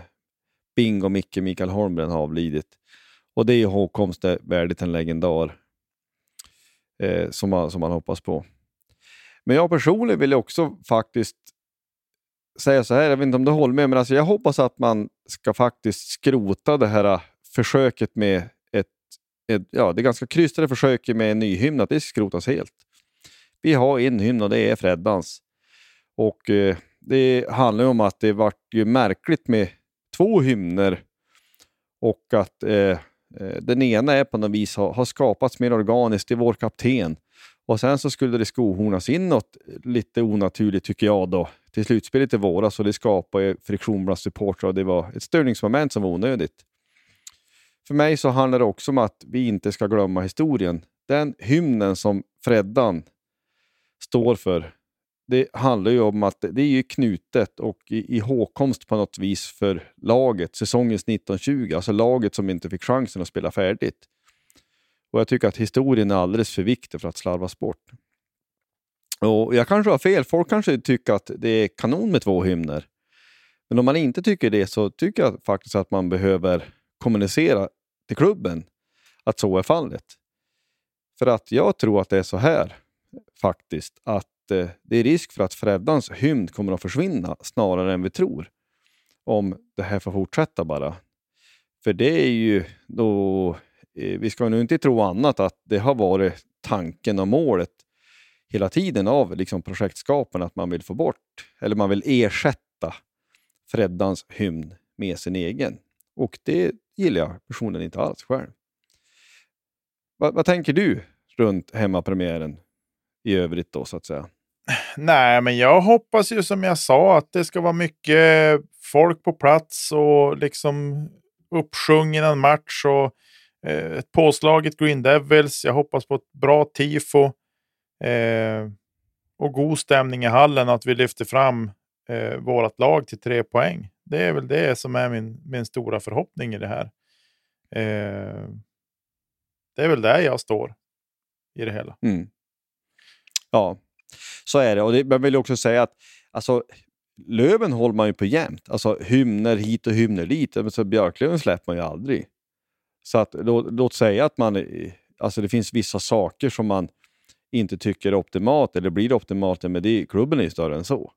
Bingo Micke Mikael Holmgren har avlidit. Och det är hågkomst värdigt en legendar eh, som, man, som man hoppas på. Men jag personligen vill också faktiskt säga så här, jag vet inte om du håller med, men alltså jag hoppas att man ska faktiskt skrota det här eh, försöket med ett, ett ja, det ganska krystade försöket med en ny hymn, att det skrotas helt. Vi har en hymn och det är Freddans. Och eh, det handlar ju om att det vart ju märkligt med två hymner och att eh, eh, den ena är på något vis har, har skapats mer organiskt i vår kapten. Och sen så skulle det skohornas inåt lite onaturligt tycker jag då till slutspelet i våras och det skapade friktion bland supportrar och det var ett störningsmoment som var onödigt. För mig så handlar det också om att vi inte ska glömma historien. Den hymnen som Freddan står för, det handlar ju om att det är ju knutet och i, i hågkomst på något vis för laget, säsongens 1920, alltså laget som inte fick chansen att spela färdigt. Och jag tycker att historien är alldeles för viktig för att slarvas bort. Och jag kanske har fel, folk kanske tycker att det är kanon med två hymner. Men om man inte tycker det så tycker jag faktiskt att man behöver kommunicera till klubben att så är fallet. För att jag tror att det är så här faktiskt, att Eh, det är risk för att Freddans hymn kommer att försvinna snarare än vi tror. Om det här får fortsätta bara. För det är ju då, eh, vi ska nu inte tro annat, att det har varit tanken och målet hela tiden av liksom projektskaparna att man vill få bort, eller man vill ersätta Freddans hymn med sin egen. Och det gillar jag personligen inte alls själv. Vad, vad tänker du runt hemmapremiären i övrigt då så att säga? Nej, men jag hoppas ju som jag sa att det ska vara mycket folk på plats och liksom uppsjungen en match. Och, eh, ett påslaget Green Devils. Jag hoppas på ett bra tifo. Eh, och god stämning i hallen. Att vi lyfter fram eh, vårt lag till tre poäng. Det är väl det som är min, min stora förhoppning i det här. Eh, det är väl där jag står i det hela. Mm. Ja, så är det. Och det, man vill också säga att alltså, löven håller man ju på jämt. Alltså hymner hit och hymner dit. Så björklöven släpper man ju aldrig. Så att, låt, låt säga att man, alltså det finns vissa saker som man inte tycker är optimalt eller blir optimalt, men det, klubben är ju större än så.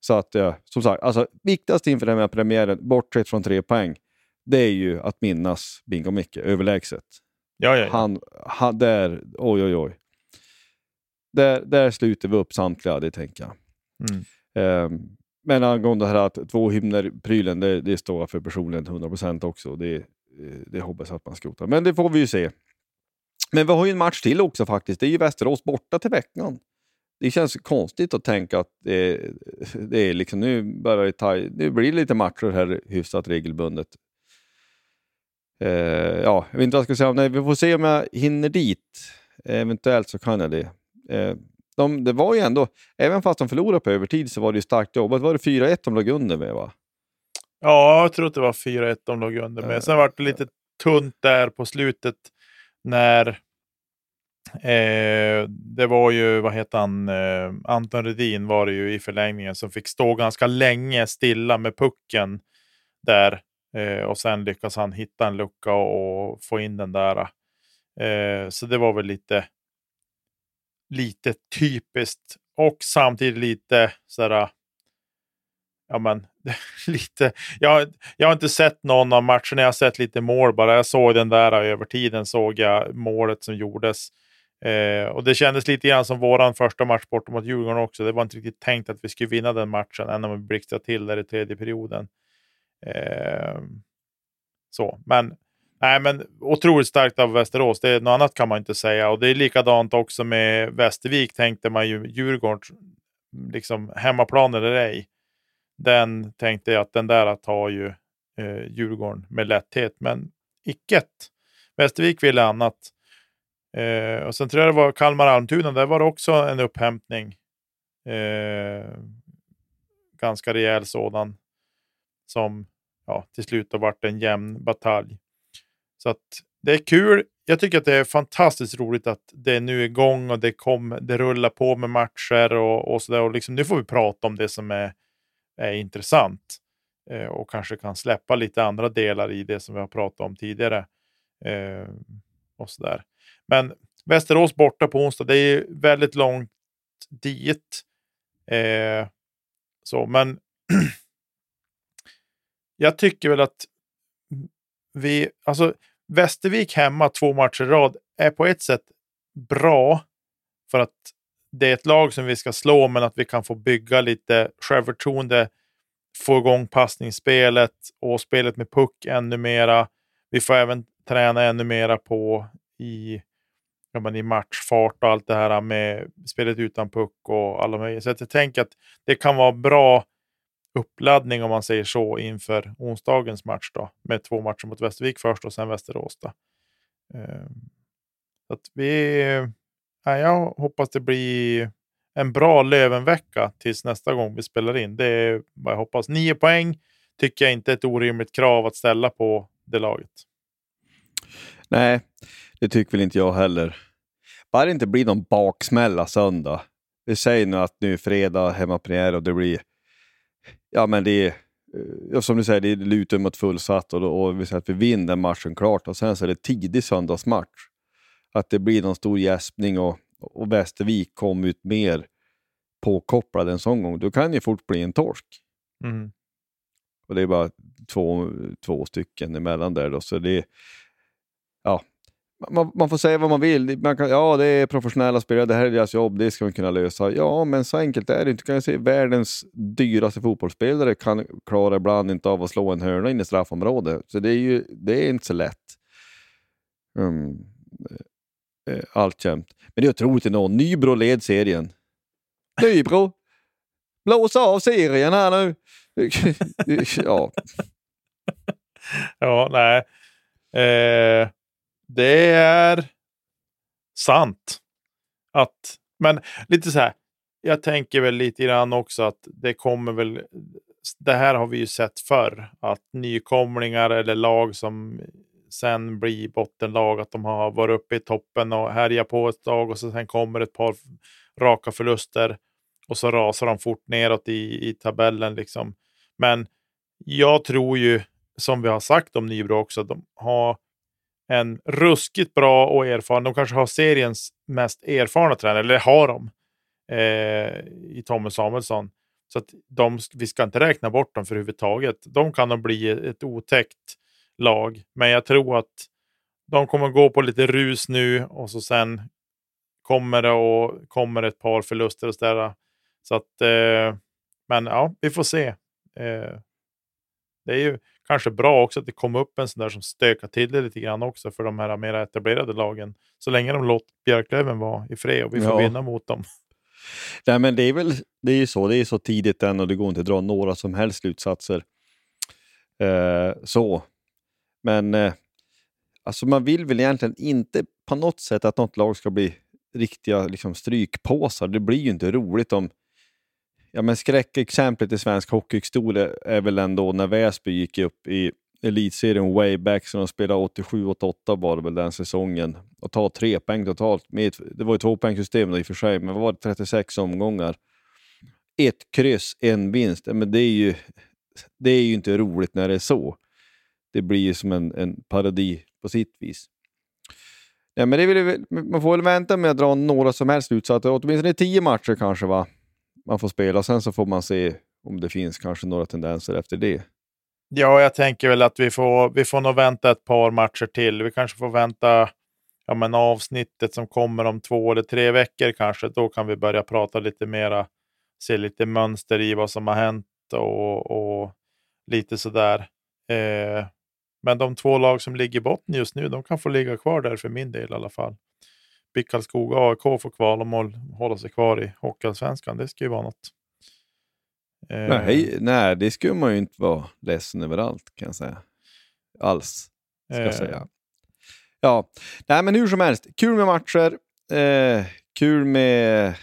Så att, ja, som sagt, alltså, viktigast inför den här premiären, bortsett från tre poäng, det är ju att minnas Bingo Micke överlägset. Ja, ja, ja. Han, han, där, oj oj oj. Där, där sluter vi upp samtliga, det tänker jag. Mm. Eh, men angående det här att två hymner-prylen, det, det står jag för personligen 100% också. Det, det hoppas jag att man skrotar. Men det får vi ju se. Men vi har ju en match till också faktiskt. Det är ju Västerås borta till veckan. Det känns konstigt att tänka att det, det är liksom, nu, börjar det, ta, nu blir det lite matcher här hyfsat regelbundet. Eh, ja, jag vet inte vad jag ska säga om det. Vi får se om jag hinner dit. Eventuellt så kan jag det. Eh, de, det var ju ändå, även fast de förlorade på övertid så var det ju starkt jobbat. Var det 4-1 de låg under med va? Ja, jag tror att det var 4-1 de låg under med. Eh, Sen var det lite tunt där på slutet när eh, det var ju, vad heter han, eh, Anton Redin var det ju i förlängningen som fick stå ganska länge stilla med pucken där. Eh, och sen lyckas han hitta en lucka och, och få in den där. Eh, så det var väl lite, lite typiskt och samtidigt lite sådär, ja men <laughs> lite, jag, jag har inte sett någon av matcherna, jag har sett lite mål bara. Jag såg den där över tiden, såg jag målet som gjordes. Eh, och det kändes lite grann som vår första match borta mot Djurgården också. Det var inte riktigt tänkt att vi skulle vinna den matchen, än om vi blixtrade till där i tredje perioden. Eh, så, men, nej, men otroligt starkt av Västerås. Det, något annat kan man inte säga. Och det är likadant också med Västervik, tänkte man ju. Djurgården, liksom hemmaplan eller ej. Den tänkte jag att den där tar ju eh, Djurgården med lätthet, men icket. Västervik ville annat. Eh, och sen tror jag det var Kalmar-Almtuna, där var det också en upphämtning. Eh, ganska rejäl sådan. Som ja, till slut har varit en jämn batalj. Så att det är kul. Jag tycker att det är fantastiskt roligt att det är nu igång och det, kom, det rullar på med matcher och, och sådär. liksom, nu får vi prata om det som är, är intressant eh, och kanske kan släppa lite andra delar i det som vi har pratat om tidigare. Eh, och sådär. Men Västerås borta på onsdag, det är väldigt långt dit. Eh, så, men <clears throat> jag tycker väl att vi, alltså Västervik hemma två matcher i rad är på ett sätt bra för att det är ett lag som vi ska slå, men att vi kan få bygga lite självförtroende, få igång passningsspelet och spelet med puck ännu mera. Vi får även träna ännu mera på i, ja, men i matchfart och allt det här med spelet utan puck och alla möjliga. Så jag tänker att det kan vara bra uppladdning om man säger så inför onsdagens match då med två matcher mot Västervik först och sen Västerås. Då. Ehm, så att vi, ja, jag hoppas det blir en bra Lövenvecka tills nästa gång vi spelar in. Det är vad jag hoppas. Nio poäng tycker jag inte är ett orimligt krav att ställa på det laget. Nej, det tycker väl inte jag heller. Bara det inte blir någon baksmälla söndag. Vi säger nu att nu är fredag hemmapremiär och det blir ja men det är, ja, som du säger, det är lutar mot fullsatt och, då, och vi säger att vi vinner matchen klart och sen så är det tidig söndagsmatch. Att det blir någon stor gäspning och, och Västervik kom ut mer påkopplad en sån gång. Då kan ju fort bli en torsk. Mm. Och det är bara två, två stycken emellan där då, så det ja, man, man, får säga vad man vill. Man kan, ja, det är professionella spelare, det här är deras jobb, det ska man kunna lösa. Ja, men så enkelt är det inte. Kan jag se, världens dyraste fotbollsspelare kan klara ibland inte av att slå en hörna in i straffområdet. Så det är ju det är inte så lätt. Mm. Eh, eh, Alltjämt. Men det är otroligt ändå. Nybro led serien. Nybro! Blås av serien här nu! <laughs> ja. <laughs> ja, nej. Eh, det är sant. Att, men lite så här, jag tänker väl lite grann också att det kommer väl, det här har vi ju sett förr, att nykomlingar eller lag som sen blir bottenlag, att de har varit uppe i toppen och härjat på ett tag och så sen kommer ett par raka förluster och så rasar de fort neråt i, i tabellen. Liksom. Men jag tror ju, som vi har sagt om Nybro också, de har en ruskigt bra och erfaren, de kanske har seriens mest erfarna tränare, eller har de, eh, i Tommy Samuelsson. Så att de, vi ska inte räkna bort dem för överhuvudtaget. De kan nog bli ett otäckt lag, men jag tror att de kommer gå på lite rus nu och så sen kommer det och kommer ett par förluster och sådär. Så att, eh, men ja, vi får se. Eh, det är ju kanske bra också att det kommer upp en sån där som stökar till det lite grann också för de här mer etablerade lagen. Så länge de låter Björklöven vara i fred och vi får ja. vinna mot dem. <laughs> Nej, men det är väl det är ju så. Det är så tidigt än och det går inte att dra några som helst slutsatser. Eh, så. Men eh, alltså man vill väl egentligen inte på något sätt att något lag ska bli riktiga liksom, strykpåsar. Det blir ju inte roligt om Ja, men skräckexemplet i svensk hockeyhistoria är väl ändå när Väsby gick upp i elitserien way back, så de spelade 87-88 var det väl den säsongen, och ta tre poäng totalt. Med, det var ju tvåpoängssystem i och för sig, men vad var det, 36 omgångar. Ett kryss, en vinst. Men det är ju, det är ju inte roligt när det är så. Det blir ju som en, en parodi på sitt vis. Ja, men det vill, man får väl vänta med att dra några som helst slutsatser, åtminstone tio matcher kanske va? Man får spela. Sen så får man se om det finns kanske några tendenser efter det. Ja, jag tänker väl att vi får, vi får nog vänta ett par matcher till. Vi kanske får vänta ja, men avsnittet som kommer om två eller tre veckor kanske. Då kan vi börja prata lite mera, se lite mönster i vad som har hänt och, och lite sådär. Eh, men de två lag som ligger i botten just nu, de kan få ligga kvar där för min del i alla fall. BIK Karlskoga och AIK får kval om hålla sig kvar i Hockeyallsvenskan. Det ska ju vara något. Eh. Nej, nej, det skulle man ju inte vara ledsen över allt kan jag säga. Alls, ska jag säga. Eh. Ja, nej men hur som helst. Kul med matcher. Eh, kul med...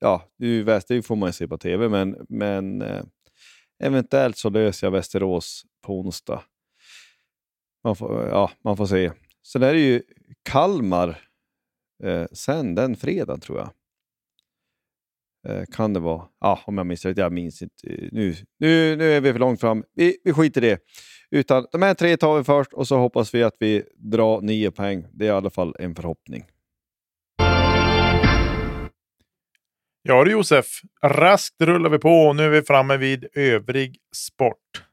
Ja, det får man ju se på tv, men, men eh, eventuellt så löser jag Västerås på onsdag. Man får, ja, man får se. Sen är det ju Kalmar eh, sen den fredagen tror jag. Eh, kan det vara. Ja, om jag minns rätt. Jag minns inte. Nu, nu, nu är vi för långt fram. Vi, vi skiter i det. Utan de här tre tar vi först och så hoppas vi att vi drar nio poäng. Det är i alla fall en förhoppning. Ja du Josef, raskt rullar vi på och nu är vi framme vid övrig sport.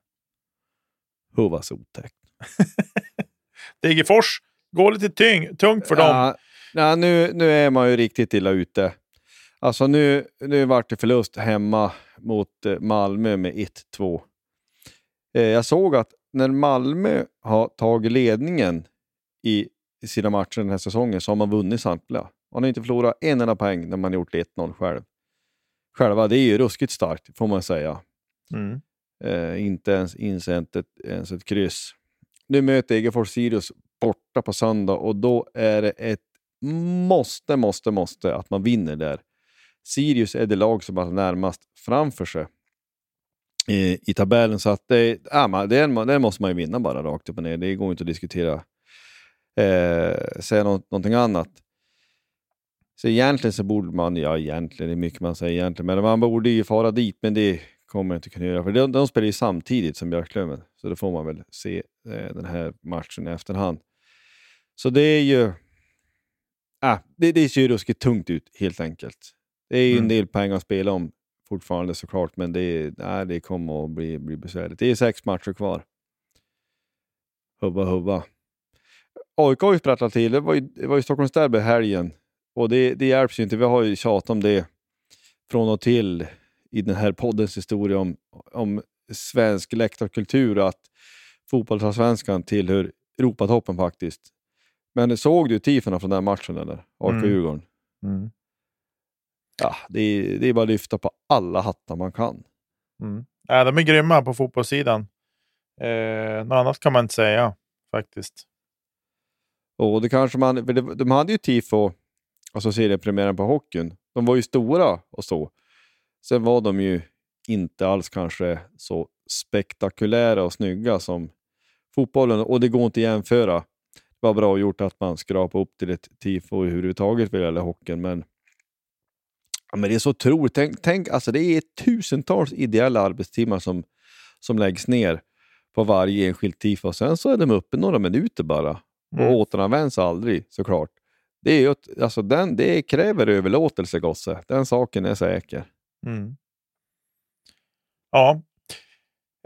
Huvas otäckt. <laughs> Degerfors går lite tyng, tungt för ja, dem. Ja, nu, nu är man ju riktigt illa ute. Alltså nu, nu vart det förlust hemma mot eh, Malmö med 1-2. Eh, jag såg att när Malmö har tagit ledningen i sina matcher den här säsongen så har man vunnit samtliga. Man har inte förlorat en enda poäng när man gjort 1-0 själv. Själva, det är ju ruskigt starkt får man säga. Mm. Eh, inte ens insänt ett, ens ett kryss. Nu möter Egefors Sirius borta på söndag och då är det ett måste, måste, måste att man vinner där. Sirius är det lag som har närmast framför sig i, i tabellen. Så att det, ja, det, det måste man ju vinna bara rakt upp och ner. Det går inte att diskutera, eh, säga något, någonting annat. Så egentligen så borde man, ja egentligen, det är mycket man säger egentligen, men man borde ju fara dit, men det kommer man inte kunna göra. För de, de spelar ju samtidigt som Björklöven, så då får man väl se eh, den här matchen i efterhand. Så det är ju ah, det, det ser ju ruskigt tungt ut helt enkelt. Det är ju mm. en del pengar att spela om fortfarande såklart, men det, nej, det kommer att bli, bli besvärligt. Det är sex matcher kvar. Hubba hubba. AIK har ju sprattlat till. Det var ju, det var ju Stockholms derby helgen och det, det hjälps ju inte. Vi har ju tjatat om det från och till i den här poddens historia om, om svensk läktarkultur, att fotbollsallsvenskan tillhör Europatoppen faktiskt. Men såg du tifona från den matchen eller? AIK-Djurgården? Mm. Mm. Ja, det är, det är bara att lyfta på alla hattar man kan. Mm. Ja, de är grymma på fotbollssidan. Eh, något annat kan man inte säga faktiskt. Och det kanske man, det, de hade ju tifo, alltså seriepremiären på hockeyn. De var ju stora och så. Sen var de ju inte alls kanske så spektakulära och snygga som fotbollen och det går inte att jämföra. Var bra gjort att man skrapade upp till ett tifo överhuvudtaget vad gäller hockeyn, men, ja, men det är så otroligt. Tänk, tänk, alltså det är tusentals ideella arbetstimmar som, som läggs ner på varje enskilt tifo. Sen så är de uppe några minuter bara och Mm. återanvänds aldrig såklart. Det, är ju, alltså den, det kräver överlåtelse, gosse. Den saken är säker. Mm. Ja.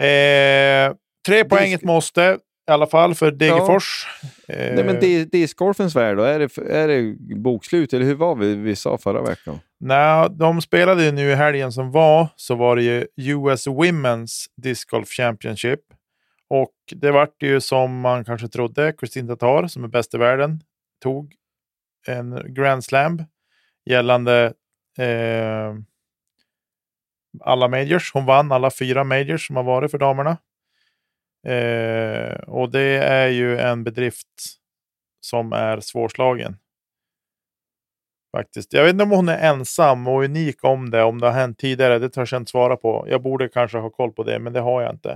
Eh, tre poäng ett måste i alla fall för Degerfors. Eh, Nej, men di- discgolfens värld då? Är det, är det bokslut eller hur var vi, vi sa förra veckan? Nej, de spelade ju nu i helgen som var, så var det ju US Women's Disc Golf Championship. Och det vart ju som man kanske trodde. Kristin Tatar, som är bäst i världen, tog en Grand Slam gällande eh, alla majors. Hon vann alla fyra majors som har varit för damerna. Eh, och det är ju en bedrift som är svårslagen. Faktiskt. Jag vet inte om hon är ensam och unik om det, om det har hänt tidigare. Det törs jag inte svara på. Jag borde kanske ha koll på det, men det har jag inte.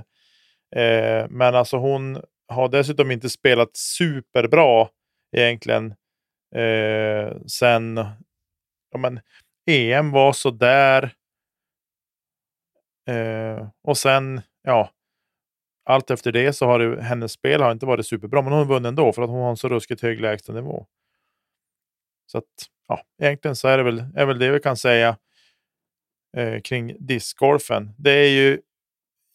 Eh, men alltså hon har dessutom inte spelat superbra egentligen eh, sen ja, men, EM var så där. Eh, och sen, ja, allt efter det så har det, hennes spel har inte varit superbra, men hon har vunnit ändå för att hon har en så ruskigt hög lägstanivå. Så att, ja, egentligen så är det väl, är väl det vi kan säga eh, kring discgolfen. Det är ju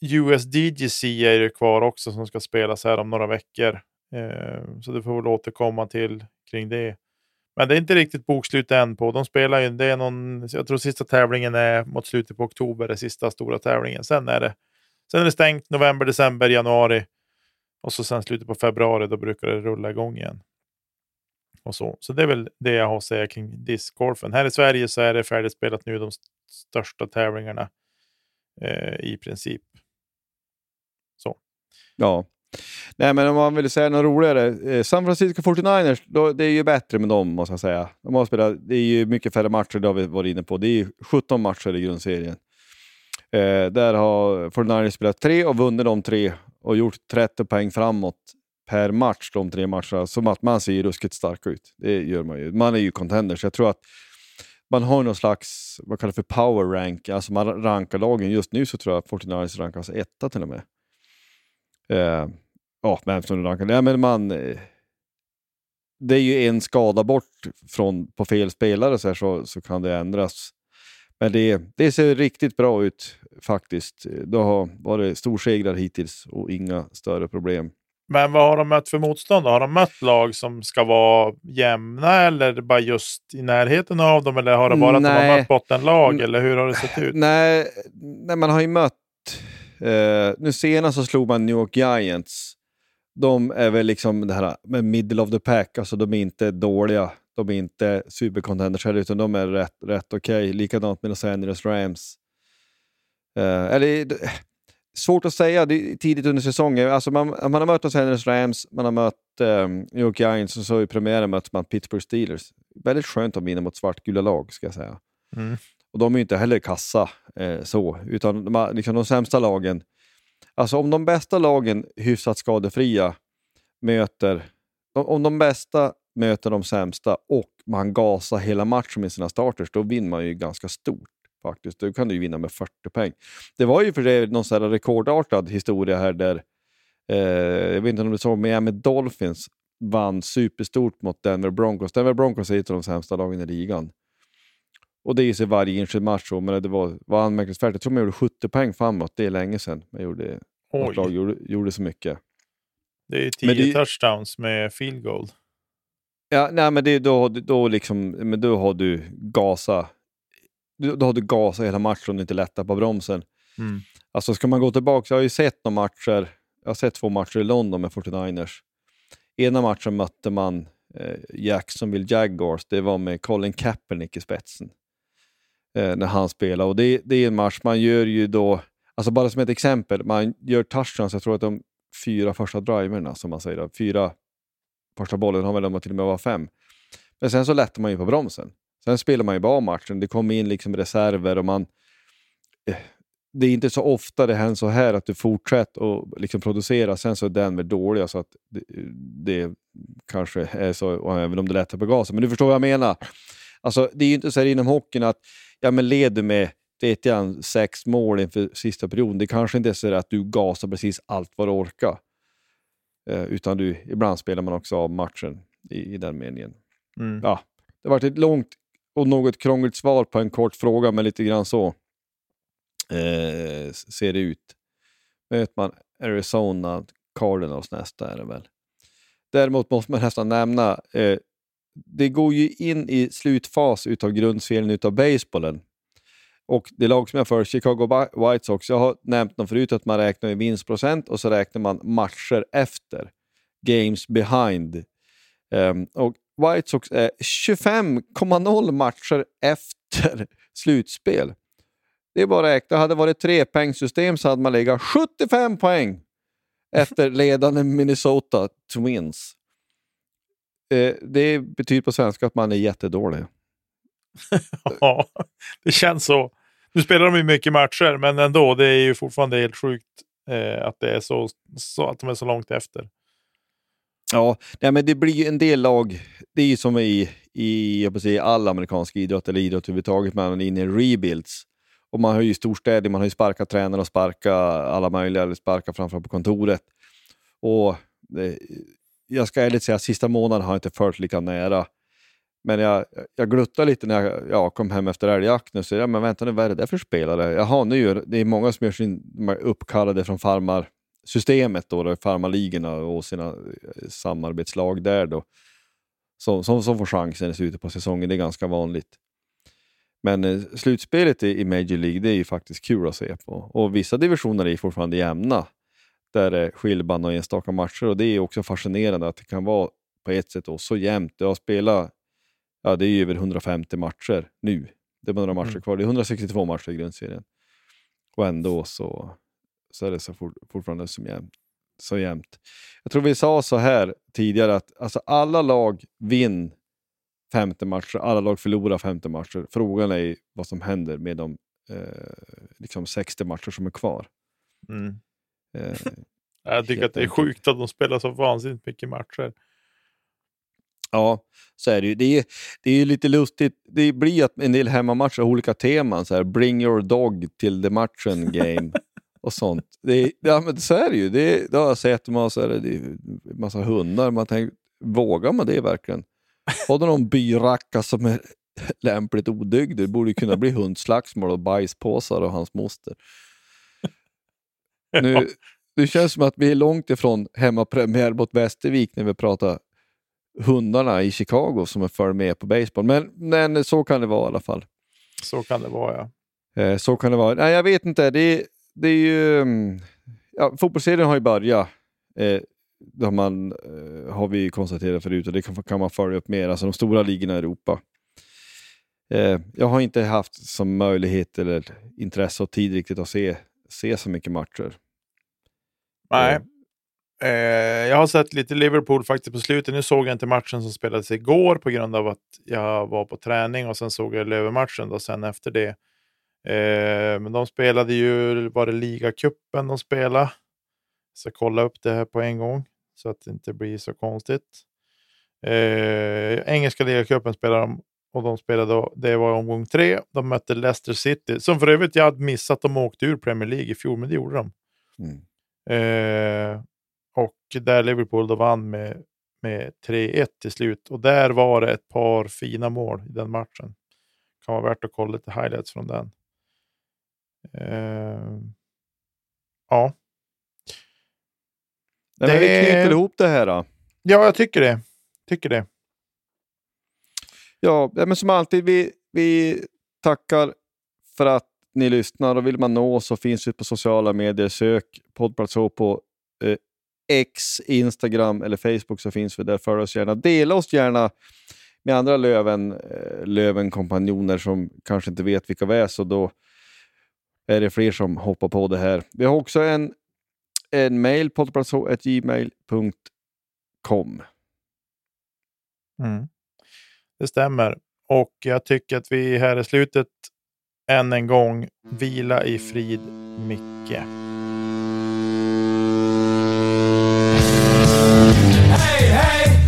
USDGC är ju kvar också som ska spelas här om några veckor. Eh, så det får väl återkomma till kring det. Men det är inte riktigt bokslut än på. De spelar ju, det är någon, jag tror sista tävlingen är mot slutet på oktober, den sista stora tävlingen. Sen är det, sen är det stängt november, december, januari. Och så sen slutet på februari, då brukar det rulla igång igen. Och så. så det är väl det jag har att säga kring discgolfen. Här i Sverige så är det färdigspelat nu de största tävlingarna eh, i princip. Ja. Nej, men om man vill säga något roligare. Eh, San Francisco 49ers, då, det är ju bättre med dem måste jag säga. De har spelat, det är ju mycket färre matcher, det har vi varit inne på. Det är ju 17 matcher i grundserien. Eh, där har 49 spelat tre och vunnit de tre och gjort 30 poäng framåt per match de tre matcherna. Som att man ser ju ruskigt stark ut. Det gör man ju. Man är ju contender, så jag tror att man har någon slags, vad kallar det för power rank, alltså man rankar lagen. Just nu så tror jag att 49ers rankas etta till och med. Eh, ja, vem som rankar. Ja, men man, det är ju en skada bort från, på fel spelare så, här, så, så kan det ändras. Men det, det ser riktigt bra ut faktiskt. Det har varit storsegrar hittills och inga större problem. Men vad har de mött för motstånd? Har de mött lag som ska vara jämna eller bara just i närheten av dem? Eller har det bara att de har mött bottenlag? Mm. Eller hur har det sett ut? Nej, nej, man har ju mött... Eh, nu senast så slog man New York Giants. De är väl liksom det här med middle of the pack, alltså de är inte dåliga. De är inte supercontenders heller, utan de är rätt, rätt okej. Likadant med Los Angeles Rams. Eh, eller, svårt att säga, det är tidigt under säsongen. Alltså man, man har mött Los Angeles Rams, man har mött eh, New York Giants och så i premiären mött man Pittsburgh Steelers. Väldigt skönt att vinna mot svartgula lag, ska jag säga. Mm. Och de är ju inte heller kassa eh, så, utan de, liksom de sämsta lagen. Alltså om de bästa lagen hyfsat skadefria möter, om de bästa möter de sämsta och man gasar hela matchen med sina starters, då vinner man ju ganska stort faktiskt. Då kan du ju vinna med 40 poäng. Det var ju för det någon sån här rekordartad historia här där, eh, jag vet inte om du såg, Miami Dolphins vann superstort mot Denver Broncos. Denver Broncos är ett av de sämsta lagen i ligan. Och det är ju så varje enskild match, så, men det var, var anmärkningsvärt. Jag tror man gjorde 70 poäng framåt, det är länge sedan man gjorde, lag gjorde, gjorde så mycket. det är ju Men 10 det- touchdowns med field goal. Ja, nej, men det, då, då, liksom, men då har du gasa. Då, då har du gasa hela matchen och inte lättat på bromsen. Mm. Alltså ska man gå tillbaka, jag har ju sett några matcher, jag har sett två matcher i London med 49ers. Ena matchen mötte man eh, Jacksonville Jaguars, det var med Colin Kaepernick i spetsen. Eh, när han spelade. Och det, det är en match man gör ju då, alltså bara som ett exempel, man gör touchdowns, jag tror att de fyra första driverna, som man säger. Då. Fyra första bollen har väl de till och med var fem. Men sen så lättar man ju på bromsen. Sen spelar man ju bara matchen. Det kommer in liksom reserver och man... Eh, det är inte så ofta det händer så här att du fortsätter att liksom producera, sen så är Denver dåliga så att det, det kanske är så, även om det lättar på gasen. Men du förstår vad jag menar. Alltså, det är ju inte så här inom hockeyn att ja, men leder med vet jag, sex mål inför sista perioden. Det kanske inte är så att du gasar precis allt vad du orkar. Eh, utan du, ibland spelar man också av matchen i, i den meningen. Mm. Ja, det varit ett långt och något krångligt svar på en kort fråga, men lite grann så eh, ser det ut. Möter man Arizona Cardinals nästa är det väl. Däremot måste man nästan nämna, eh, det går ju in i slutfas utav grundserien utav basebollen. Och det lag som jag för, Chicago White Sox, jag har nämnt dem förut att man räknar i vinstprocent och så räknar man matcher efter. Games behind. Um, och White Sox är 25,0 matcher efter <laughs> slutspel. Det är bara att räkna. Hade det varit trepoängssystem så hade man legat 75 poäng <laughs> efter ledande Minnesota Twins. Eh, det betyder på svenska att man är jättedålig. <laughs> ja, det känns så. Nu spelar de ju mycket matcher, men ändå. Det är ju fortfarande helt sjukt eh, att, det är så, så, att de är så långt efter. Ja, nej, men det blir ju en del lag. Det är ju som i, i jag säga, all amerikansk idrott eller idrott överhuvudtaget. Man är inne i rebuilds. Och man har ju storstäder, man har ju sparkat tränare och sparkat alla möjliga, eller sparkat framförallt på kontoret. Och det, jag ska ärligt säga, sista månaden har jag inte följt lika nära. Men jag, jag gluttade lite när jag ja, kom hem efter älgjakten och sa, ja, men vänta nu, vad är det där för spelare? Jaha, nu det är många som gör sin uppkallade från farmarsystemet, då, farmarligorna och sina eh, samarbetslag där då. Som, som, som får chansen i slutet på säsongen, det är ganska vanligt. Men eh, slutspelet i, i Major League, det är ju faktiskt kul att se på. Och vissa divisioner är fortfarande jämna. Där det är skilband och enstaka matcher och det är också fascinerande att det kan vara på ett sätt då, så jämnt. Jag har spelat ja, det är över 150 matcher nu. Det är bara några matcher mm. kvar. Det är 162 matcher i grundserien. Och ändå så, så är det så for, fortfarande så jämnt, så jämnt. Jag tror vi sa så här tidigare att alltså alla lag vinner 50 matcher, alla lag förlorar 50 matcher. Frågan är vad som händer med de eh, liksom 60 matcher som är kvar. Mm. Eh, <laughs> jag tycker att det är sjukt att de spelar så vansinnigt mycket matcher. Ja, så är det ju. Det är, det är lite lustigt. Det blir att en del hemmamatcher har olika teman. Så här, bring your dog till the matchen game <laughs> och sånt. Det är, ja, men så är det ju. Det, det har jag sett. Man, så är det, det är massa hundar. Man tänker, vågar man det verkligen? Har du någon byracka som är <laughs> lämpligt odygdig? Det borde kunna bli hundslagsmål och bajspåsar och hans moster. <laughs> Nu, det känns som att vi är långt ifrån hemmapremiär mot Västervik när vi pratar hundarna i Chicago som är för med på baseball. Men, men så kan det vara i alla fall. Så kan det vara, ja. Eh, så kan det vara. Nej, jag vet inte. Det, det är ju... Mm, ja, fotbollsserien har ju börjat. Eh, det har, man, eh, har vi konstaterat förut och det kan, kan man följa upp mer. Alltså de stora ligorna i Europa. Eh, jag har inte haft som möjlighet eller intresse och tid riktigt att se, se så mycket matcher. Nej, Eh, jag har sett lite Liverpool faktiskt på slutet. Nu såg jag inte matchen som spelades igår på grund av att jag var på träning och sen såg jag Lövenmatchen då sen efter det. Eh, men de spelade ju, var det ligacupen de spelade? Så kolla upp det här på en gång så att det inte blir så konstigt. Eh, engelska ligacupen spelade de och de spelade, det var omgång tre. De mötte Leicester City, som för övrigt jag hade missat. De åkte ur Premier League i fjol, men det gjorde de. Mm. Eh, där Liverpool då vann med, med 3-1 till slut. Och där var det ett par fina mål i den matchen. Kan vara värt att kolla lite highlights från den. Uh, ja. Nej, det... Vi knyter ihop det här då. Ja, jag tycker det. Tycker det. Ja, men som alltid, vi, vi tackar för att ni lyssnar och vill man nå så finns vi på sociala medier. Sök Poddplats på eh, X, Instagram eller Facebook så finns vi där. Följ oss gärna. Dela oss gärna med andra löven, eh, lövenkompanjoner som kanske inte vet vilka vi är, så då är det fler som hoppar på det här. Vi har också en en mail gmail.com. Mm. Det stämmer. Och jag tycker att vi här i slutet än en gång vila i frid, Micke. Hey, hey.